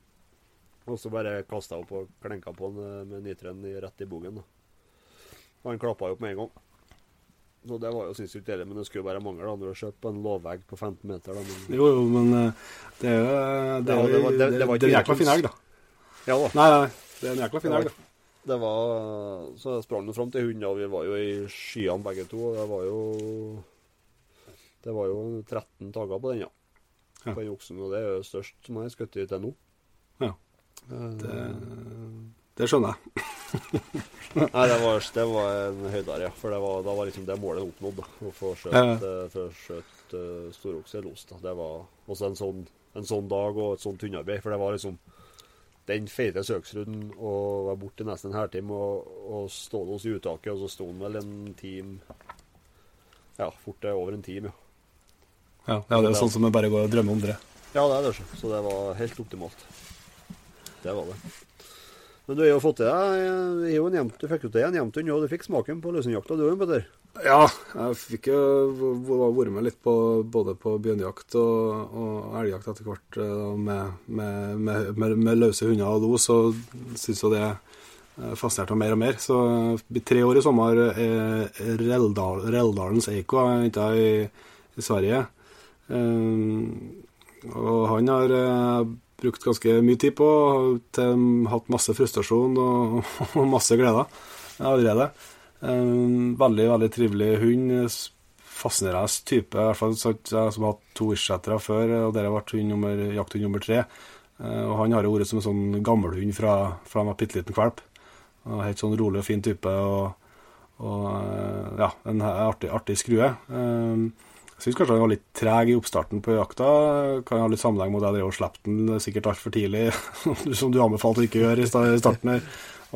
Og så bare kasta jeg opp og klenka på han eh, med nitren rett i bogen. Og han klappa jo opp med en gang. Så det var jo sinnssykt deilig, men det skulle jo bare mangle når du har kjøpt på en låvegg på 15 meter. da. Men, Jo, jo, men eh, det er jo Det er, var- det- det, var er en ikke jækla fin elg, da. ja da. Nei, nei, det er en jækla fin elg, da. Det var Så jeg sprang jo fram til hunden, og vi var jo i skyene begge to. Og det var jo Det var jo 13 dager på den, ja. Ja. På den oksen, og det er jo størst som jeg har skutt til nå. Ja. Eh, Det, det skjønner jeg. Nei, det var, det var en høydare, ja. For det var, da var liksom det målet oppnådd. Å få skjøtt, Ja. eh, uh, storokse los. da. Det var også en sånn, en sånn dag og et sånt hundearbeid. For det var liksom den feite søksrunden og var borte nesten en halvtime og, og stå hos uttaket, og så sto han vel en time Ja, fort over en time, ja. Ja, ja, det er jo sånn som jeg bare går og drømmer om det. Ja, det er det, så. så det var helt optimalt. Det var det. Men du har jo fått til deg jevnt- Du fikk jo til en jevnt hund, og du fikk smaken på løsenjakta, du òg, Petter. Ja, jeg fikk jo vært med litt på både på bjørnejakt og, og elgjakt etter hvert. eh, Med, med, med, med, løse hunder og los, og syns jo det eh, fascinerte meg mer og mer. Så tre år i sommer. eh, Reldal, Reldalens Eiko henta i, i Sverige. Eh, og han har eh, brukt ganske mye tid på, til, hatt masse frustrasjon og, og masse gleder allerede. Eh, veldig, veldig trivelig hund. Fascinerende type. Hvert fall jeg som har hatt to irskjettere før, og dere ble nummer, jakthund nummer tre. Eh, og han har jo vært som en sånn gammelhund fra, fra han var bitte liten valp. Helt sånn rolig og fin type. Og, og eh, ja, en artig, artig skrue. Eh, jeg syns kanskje han var litt treg i oppstarten på jakta. Kan ha litt sammenheng med at jeg drev og slapp den sikkert altfor tidlig, som du anbefalte å ikke gjøre i starten her.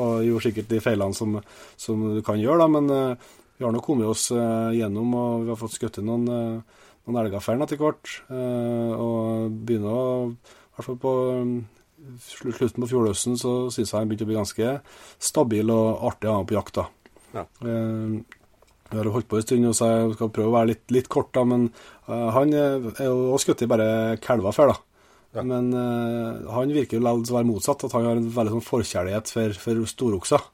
Og gjorde sikkert de feilene som, som du kan gjøre, da. Men eh, vi har nå kommet oss eh, gjennom, og vi har fått skutt noen, uh, noen elger for den etter hvert. eh, og begynner å I hvert fall på slutten på fjordhøsten så syns jeg han begynte å bli ganske stabil og artig å ha på jakt. da. Ja. Eh, vi har holdt på en stund, så jeg skal prøve å være litt, litt kort, da, men uh, han er er jo skutt i bare kalver før, da. Ja. Men uh, han virker jo likevel å være motsatt, at han har en veldig sånn forkjærlighet for, for storokser.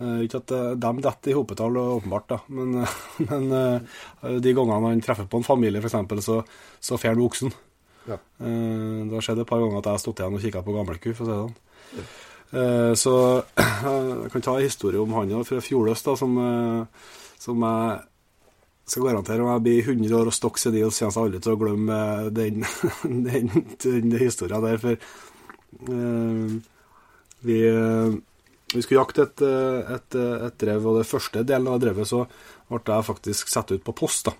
Uh, ikke at uh, de detter i hopetall, åpenbart, da, men, eh, men eh, de gangene han treffer på en familie, f.eks., så, så fer han oksen. Ja. Eh, det har skjedd et par ganger at jeg har stått igjen og kikka på gammelku, for å si det sånn. Eh, så jeg kan ta en historie om han fra fjordøst, da, som, eh, som jeg skal garantere om jeg blir 100 år og stokk senil, så kommer jeg aldri til å glemme eh, den, den, den historien der. For uh, vi, eh, vi skulle jakte et, et, et drev, og det første delen av drevet så ble jeg faktisk satt ut på post. da.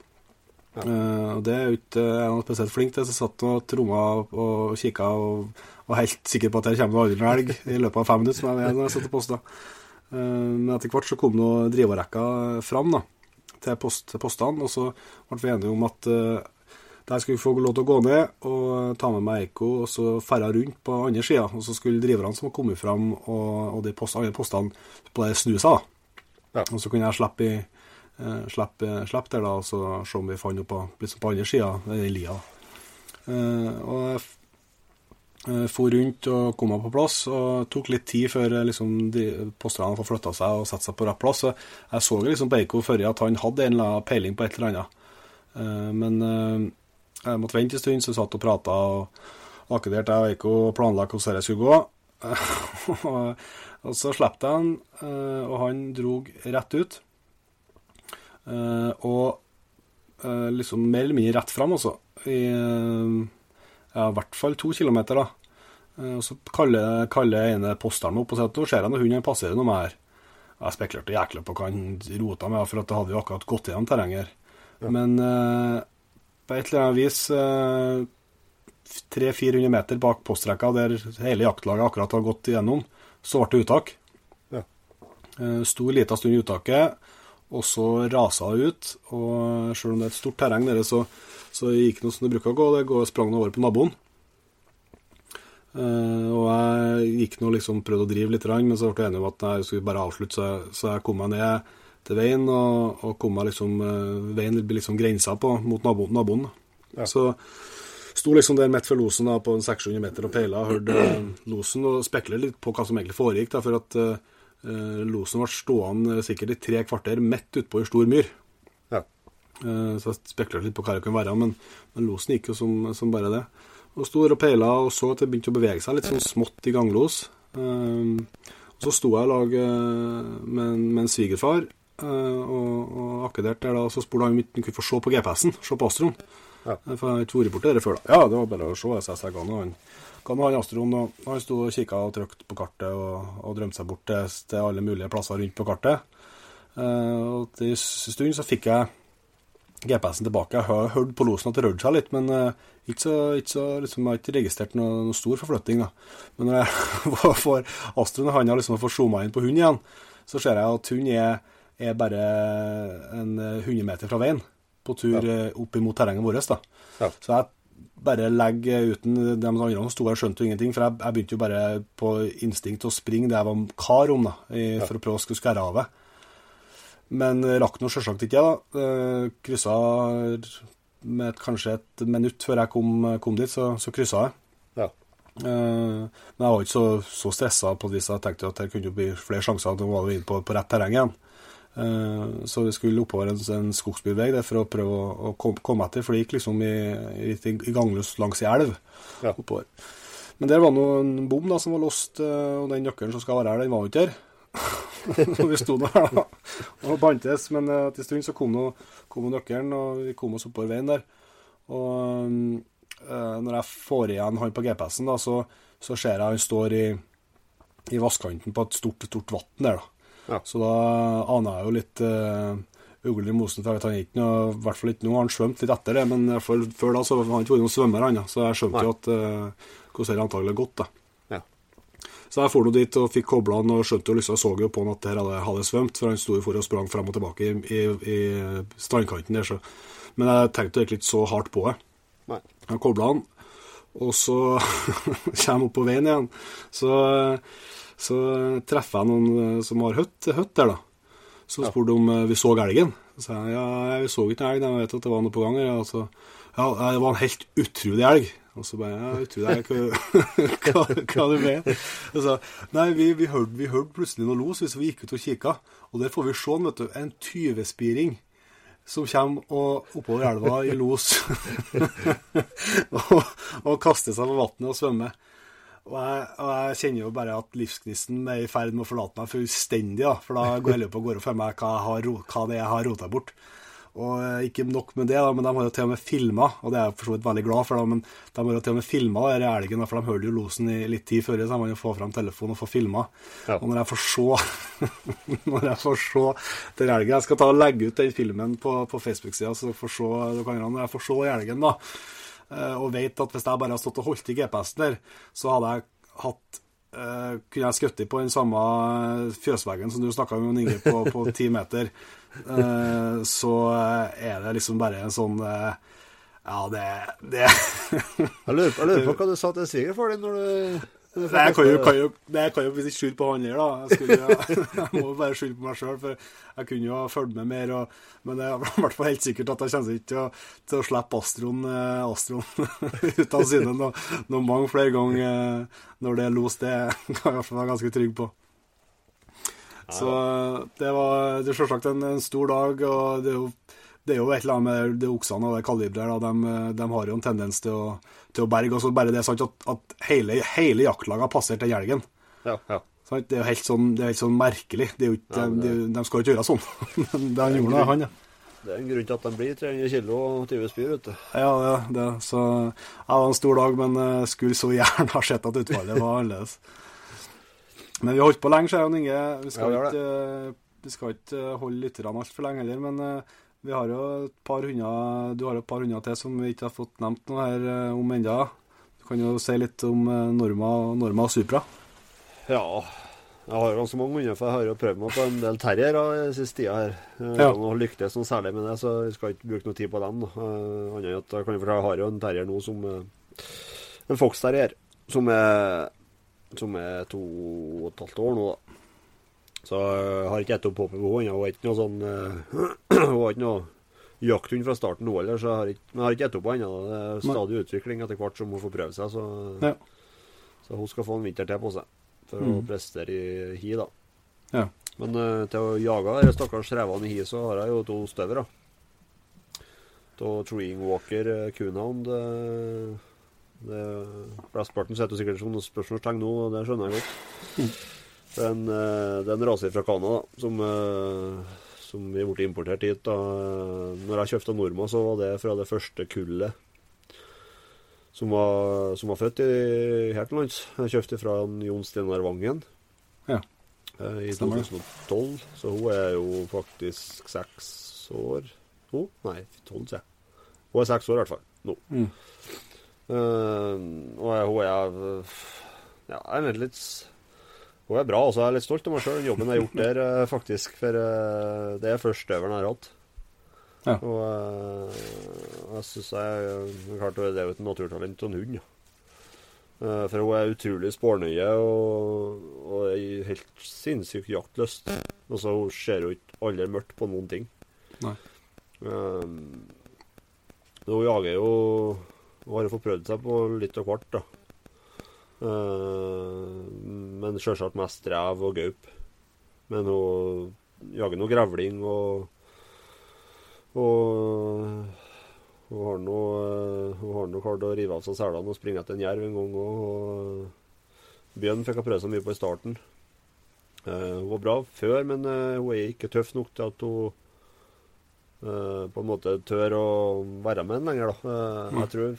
Ja. Uh, og det er jo ikke noe spesielt flink til, så jeg satt og tromma og kikka og var helt sikker på at her kommer det aldri noen elg i løpet av fem minutter, som jeg vet når jeg satt og posta. Eh, men etter hvert så kom nå driverrekka fram da, til, post, til postene, og så ble vi enige om at uh, Der skulle vi få lov til å gå ned og ta med meg Eiko og så ferde rundt på andre sida. Og så skulle driverne som hadde kommet fram, og, og de post, andre postene på det snu seg. Ja. Og så kunne jeg slippe, i, eh, slippe, slippe der da, og så se om vi fant noe på, liksom på andre sida, i lia. Uh, og jeg for rundt og kom meg på plass, og tok litt tid før eh, liksom, de posterne fikk flytta seg og satt seg på rett plass. Så jeg så liksom på Eiko før at han hadde en eller annen peiling på et eller annet. Eh, men eh, jeg måtte vente en stund, så jeg satt og prata og akkurat jeg og Eiko og planla hvordan det skulle gå. og, så slapp jeg han, eh, og han drog rett ut. Eh, og eh, liksom mer eller mindre rett fram, altså. I eh, ja, i hvert fall to kilometer, da. Eh, Og så kaller, kaller ene posteren meg opp og sier at nå ser jeg når hunden passerer noe med her. Jeg spekulerte jækla på hva han rota med, for at det hadde jo akkurat gått gjennom terrenget. Ja. Men eh, på et eller annet vis eh, 300-400 meter bak postrekka, der hele jaktlaget akkurat har gått igjennom, så ble det uttak. Ja. Eh, Sto en liten stund i uttaket, og så rasa hun ut. Og selv om det er et stort terreng nede, så, så gikk det som det bruker å gå. Det går, sprang over på naboen. Uh, og jeg gikk nå liksom prøvde å drive litt, men så ble jeg enig om at jeg skulle bare avslutte, så jeg, så jeg kom meg ned til veien, og, og kom meg liksom uh, Veien blir liksom grensa på mot naboen. naboen. Ja. Så sto liksom der midt for losen da, på en 600 meter og peila hørte uh, losen og spekulerte litt på hva som egentlig foregikk. da, For at eh, losen ble stående sikkert i tre kvarter midt utpå ei stor myr. Ja. Eh, Så jeg spekulerte litt på hva det kunne være, men, men losen gikk jo som, som bare det. Og sto og peila og så at det begynte å bevege seg litt sånn smått i ganglos. Eh, og så sto jeg i lag eh, med, med en svigerfar eh, og, og akkederte der da, og så spurte han om han kunne få se på GPS-en, se på Astroen. Ja. Eh, For jeg har ikke vært borti det før, da. Ja, det var bare å se. Så jeg ga han nå han Astroen, og han sto og kikka og trykte på kartet og, og drømte seg bort til, til alle mulige plasser rundt på kartet. Uh, og til stund så fikk jeg GPS-en tilbake. Jeg har hørt på losen at det rørte seg litt, men uh, ikke så, ikke så liksom, jeg har ikke registrert noe, noe stor forflytting. da. Men når jeg får Astroen i handa liksom, og får zooma inn på hunden igjen, så ser jeg at hunden er, er bare en eh, 100 meter fra veien, på tur ja. opp imot terrenget vårt. Ja. Så jeg bare legge uten De andre som sto jeg skjønte jo ingenting, for jeg, jeg begynte jo bare på instinkt å springe det jeg var kar om, da, i, for å prøve å skulle skære av det. Men eh, rakk nå selvsagt ikke, da. Eh, Kryssa med et, kanskje et minutt før jeg kom, kom dit, så, så kryssa jeg. Ja. Eh, men jeg var ikke så, så stressa på det, viset. jeg tenkte at det kunne jo bli flere sjanser. Nå var vi inne på, på rett terreng igjen. Eh, så vi skulle oppover en, en skogsbilvei for å prøve å, å komme, etter, for det gikk liksom i, i, i gangløs langs ei elv Ja. oppover. Men der var nå en bom da som var låst, eh, og den nøkkelen som skal være her, den var jo ikke der. Så vi sto nå her da og bantes, men etter til en stund så kom nå kom nøkkelen, og vi kom oss oppover veien der. Og eh, når jeg får igjen han på GPS-en, da, så, så ser jeg han står i, i vannkanten på et stort, stort vann der, da. Ja. Så da aner jeg jo litt uh, ugler i mosen, for jeg vet han gikk, ikke noe, i hvert fall ikke nå har han svømt litt etter det, men for, før da så har han ikke vært noen svømmer, han, ja. så jeg skjønte jo at uh, hvordan det antagelig har gått. da. Ja. Så jeg for nå dit og fikk kobla han og skjønte jo liksom, så jo på han at det her hadde, hadde svømt, for han sto jo for og sprang frem og tilbake i, i, i strandkanten der. Så. Men jeg tenkte egentlig ikke så hardt på det. Nei. Jeg kobla han, og så kommer opp på veien igjen. Så, så treffer jeg noen eh, som har høtt, høtt der, da. Så spurte de om eh, vi så elgen. Så sa jeg ja, vi så ikke noen elg, jeg vet at det var noe på gang Ja, Og så, ja, det var en helt utrolig elg. Og så bare ja, utrolig elg, hva, hva, hva du mener? Og så, nei, vi, vi, hørte, vi hørte plutselig noe los hvis vi gikk ut og kikka. Og der får vi se vet du, en tyvespiring som kommer og oppover elva i los og, og kaster seg på vannet og svømmer. Og jeg, og jeg kjenner jo bare at livsgnisten er i ferd med å forlate meg fullstendig, da, for da går jeg på går opp for meg hva, jeg har, hva det er jeg har rota bort. Og eh, ikke nok med det, da, men de har jo til og med filma, og det er jeg for så vidt veldig glad for, da, men de har jo til og med filma elgen, for de hørte jo losen i litt tid før, så de må jo få fram telefonen og få filma. Ja. Og når jeg får se Når jeg får se den elgen Jeg skal ta og legge ut den filmen på, på Facebook-sida, så får se når jeg får se elgen, da, og vet at hvis jeg bare har stått og holdt i GPS-en der, så hadde jeg hatt Uh, kunne jeg skutt på den samme fjøsveggen som du snakka Jon Inge, på, på ti meter, Uh, så eh, er det liksom bare en sånn uh, Ja, det, det Jeg lurer, jeg lurer på hva du sa til svigerfar din når du Nei, jeg kan jo, kan jo, jeg kan jo ikke skylde på han her, da. Jeg, skulle, jeg må bare skylde på meg sjøl, for jeg kunne jo ha fulgt med mer. Og, men det er i hvert fall helt sikkert at jeg kommer ikke til å, til å slippe Astron, eh, Astron ut av syne noe, noen mange flere ganger eh, når det er los. Det kan jeg i hvert fall være ganske trygg på. Så det var det er selvsagt en, en stor dag, og det er jo det er jo et eller annet med de oksene og det kaliberet. De, de, har jo en tendens til å, til å berge. Og så bare det er sant at, at hele, hele jaktlaget har passert den elgen. Ja, ja. Det er jo helt sånn, helt sånn merkelig. Det er jo ikke, ja, det... de, de, skal jo ikke gjøre sånn. Men det han gjorde, han, ja. Det er en grunn til at de blir 300 kilo og 20 spyr, vet du. Ja, det, det. Så ja, det var en stor dag, men uh, skulle så gjerne ha sett at utfallet var annerledes. Men vi har holdt på lenge, sier Inge. Vi skal, ja, ikke, uh, vi skal ikke holde lytterne altfor lenge heller, men uh, vi har jo et par hunder Du har jo et par hunder til som vi ikke har fått nevnt noe her eh, om enda. Du kan jo si litt om eh, Norma, Norma og Supra. Ja, jeg har ganske mange hunder, for jeg har jo prøvd meg på en del terriere den siste tida her. Jeg har lyktes noe særlig med det, så jeg skal ikke bruke noe tid på dem. Annet enn at jeg kan fortelle, jeg har jo en terrier nå som En Fox terrier som er, som er to og et halvt år nå, da. Så jeg har ikke håpet på henne. Hun er ikke noe sånn Hun var ikke noe jakthund fra starten nå heller, så jeg har ikke, jeg har ikke henne ennå. Det er stadig utvikling etter hvert som hun får prøve seg. Så, ja. så hun skal få en vinter til på seg for mm. å prestere i hi, da. Ja. Men uh, til å jage de stakkars revene i hi, så har jeg jo to støvere. Av Treeing Walker uh, Coonhound. Uh, Flesteparten setter sikkert som noen spørsmålstegn nå, og det skjønner jeg godt. Mm. Det er en, eh, det er en rase fra Canada som, eh, som vi ble importert hit. da. Når jeg kjøpte Norma, så var det fra det første kullet som var, som var født i, her til lands. Jeg kjøpte fra Jon Steinar Vangen ja. Eh, i 2012. Så hun er jo faktisk seks år Hun? Nei, tolv, sier jeg. Hun er seks år i hvert fall nå. Mm. Uh, og hun er ja, jeg er litt hun er bra. også. Jeg er litt stolt av meg sjøl, jobben jeg har gjort der, eh, faktisk. For uh, det er første øveren jeg har hatt. Ja. Og uh, jeg syns jeg klart det er jo et naturtalent av en hund. For hun er utrolig spårnøye og, og er helt sinnssykt jaktlyst. Altså, hun ser jo ikke aldri mørkt på noen ting. Nei. Um, hun jager jo Hun har jo fått prøvd seg på litt av hvert, da. Uh, men sjølsagt mest rev og gaup. Men hun jager nå grevling og Og hun har nå klart å rive av seg selene og springe etter en jerv en gang òg. Bjørn fikk hun prøve så mye på i starten. Uh, hun var bra før, men hun er ikke tøff nok til at hun på en måte tør å være med en lenger. da. Mm. Jeg tror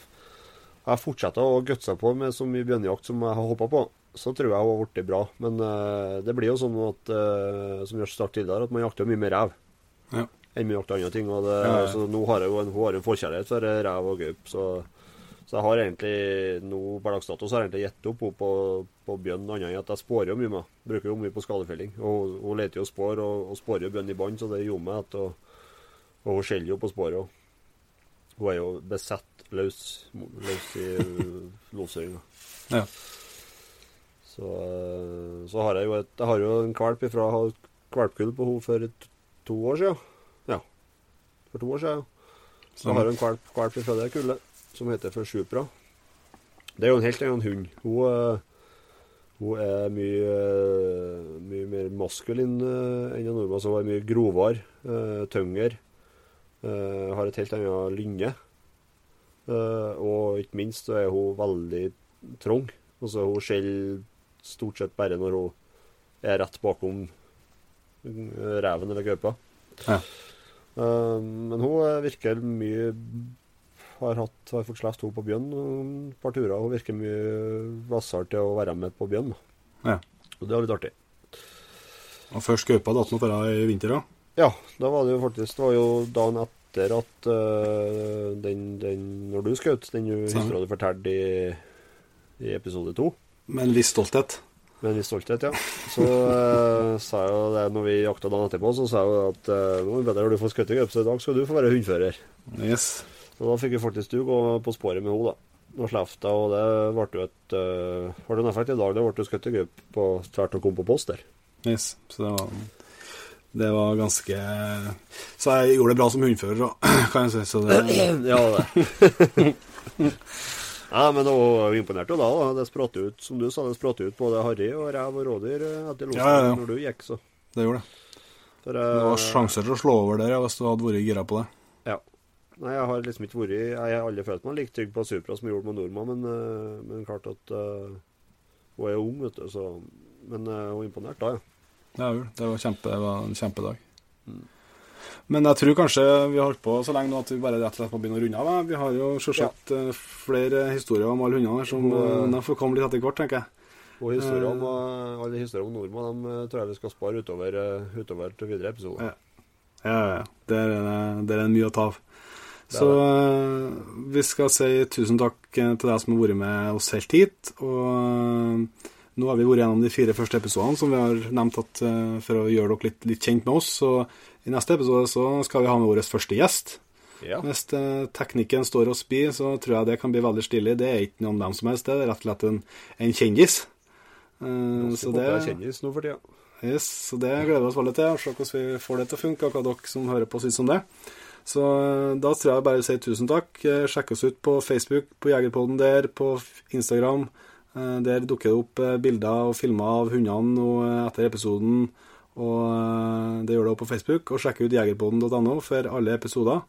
jeg fortsetter å gutse på med så mye bjørnejakt som jeg har hoppa på, så tror jeg hun har blitt bra. Men uh, det blir jo sånn at, uh, som har sagt tidligere, at man jakter mye mer rev ja. enn man jakter andre ting. Og det, ja, ja. Så nå har jeg jo en, hun har en forkjærlighet for rev og gaup. Så, så, jeg har egentlig nå per dags dato så har jeg egentlig gitt opp på, på bjørn, annet enn at jeg spårer jo mye med Bruker jo mye på skadefelling. Og hun leter jo spor, og, og spårer jo bjørn i bånd, så det gjorde meg at og, og hun skjeller jo på sporet. Hun er jo besett løs, løs i losøynga. Ja. Så, eh, så, har jeg jo et, jeg har jo en valp fra valpkull på henne for to år siden. Ja, for to år siden. Så jeg har en valp, valp fra det kullet som heter for Supra. Det er jo en helt annen hund. Hun, eh, hun er mye, mye mer maskulin eh, enn en nordmann. Hun er mye grovere, tyngre. Har et helt annet lynge. Uh, og ikke minst så er hun veldig trang. Altså Hun skjeller stort sett bare når hun er rett bakom eh, reven eller gaupa. Ja. Uh, men hun virker mye Har, hatt, har fått sluppet henne på bjørn et par turer. Hun virker mye vassere til å være med på bjørn. Ja. Og det er litt artig. Og først gaupa datt nå for i vinter, da? Ja, da var det jo faktisk Det var jo dagen etter at uh, den, den, Når du skjøt, den historien du fortalte i, i episode to. Med en viss stolthet. Med en viss stolthet, ja. Så uh, sa jeg jo det når vi jakta dagen etterpå, så sa jeg jo at uh, nå bedre har du fått skutt gaup, så i dag skal du få være hundfører. Yes. Så da fikk vi faktisk du gå på sporet med henne, da. Og slapp deg, og det ble jo et uh, Var det en effekt i dag? Det ble jo skutt i gruppe på tvert og kom på post der. Yes, så det var det var ganske Så jeg gjorde det bra som hundfører, kan jeg si. Så det Ja, det. ja, men det var imponert jo da. Det spratt ut, som du sa, det spratt ut både harry og rev og rådyr etter losen Ja, ja, ja. når du gikk, så. det gjorde det. For, Det var eh, sjanser til å slå over der ja, hvis du hadde vært gira på det. Ja. Nei, jeg har liksom ikke vært Jeg har aldri følt meg like trygg på Supra som jeg gjorde med Norma, men, eh, men klart at uh, hun er ung, vet du, så Men eh, hun var imponert da, ja. Ja, vel. Det var, kjempe, det var en kjempedag. Men jeg tror kanskje vi har holdt på så lenge nå at vi bare rett og slett må begynne å runde av. Vi har jo selvsagt ja. flere historier om alle hundene som eh, de får komme litt etter hvert, tenker jeg. Og historier om, eh, alle historier om nordmenn de eh, tror jeg vi skal spare utover, eh, utover til videre episoder. Ja. Ja, ja, er det, er det mye å ta av. Så eh, vi skal si tusen takk eh, til deg som har vært med oss helt hit. Og eh, nå har vi vært gjennom de fire første episodene som vi har nevnt at, eh, for å gjøre dere litt, litt kjent med oss. Så i neste episode så skal vi ha med vår første gjest. Ja. Hvis eh, teknikken står oss bi, så tror jeg det kan bli veldig stilig. Det er ikke noen hvem som helst, det er rett og slett en, en kjendis. Uh, så, det, kjendis nå for tida. yes, så det gleder vi oss veldig til. Se hvordan vi får det til å funke, og hva dere som hører på, syns om det. Så da tror jeg bare å si tusen takk. Sjekk oss ut på Facebook, på Jegerpodden der, på Instagram. Eh, Der dukker det opp eh, bilder og filmer av hundene eh, etter episoden. Og det gjør det også på Facebook. Og sjekk ut jegerpodden.no for alle episoder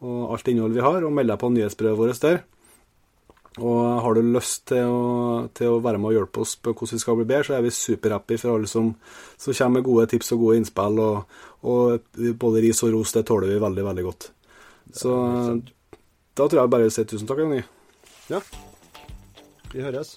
og alt innhold vi har, og meld deg på nyhetsbrevet vårt der. Og har du lyst til å, til å være med og hjelpe oss på hvordan vi skal bli bedre, så er vi superhappy for alle som, som kommer med gode tips og gode innspill. Og, og både ris og ros, det tåler vi veldig, veldig godt. Så da tror jeg bare vi sier tusen takk, Jonny. Ja. Vi høres.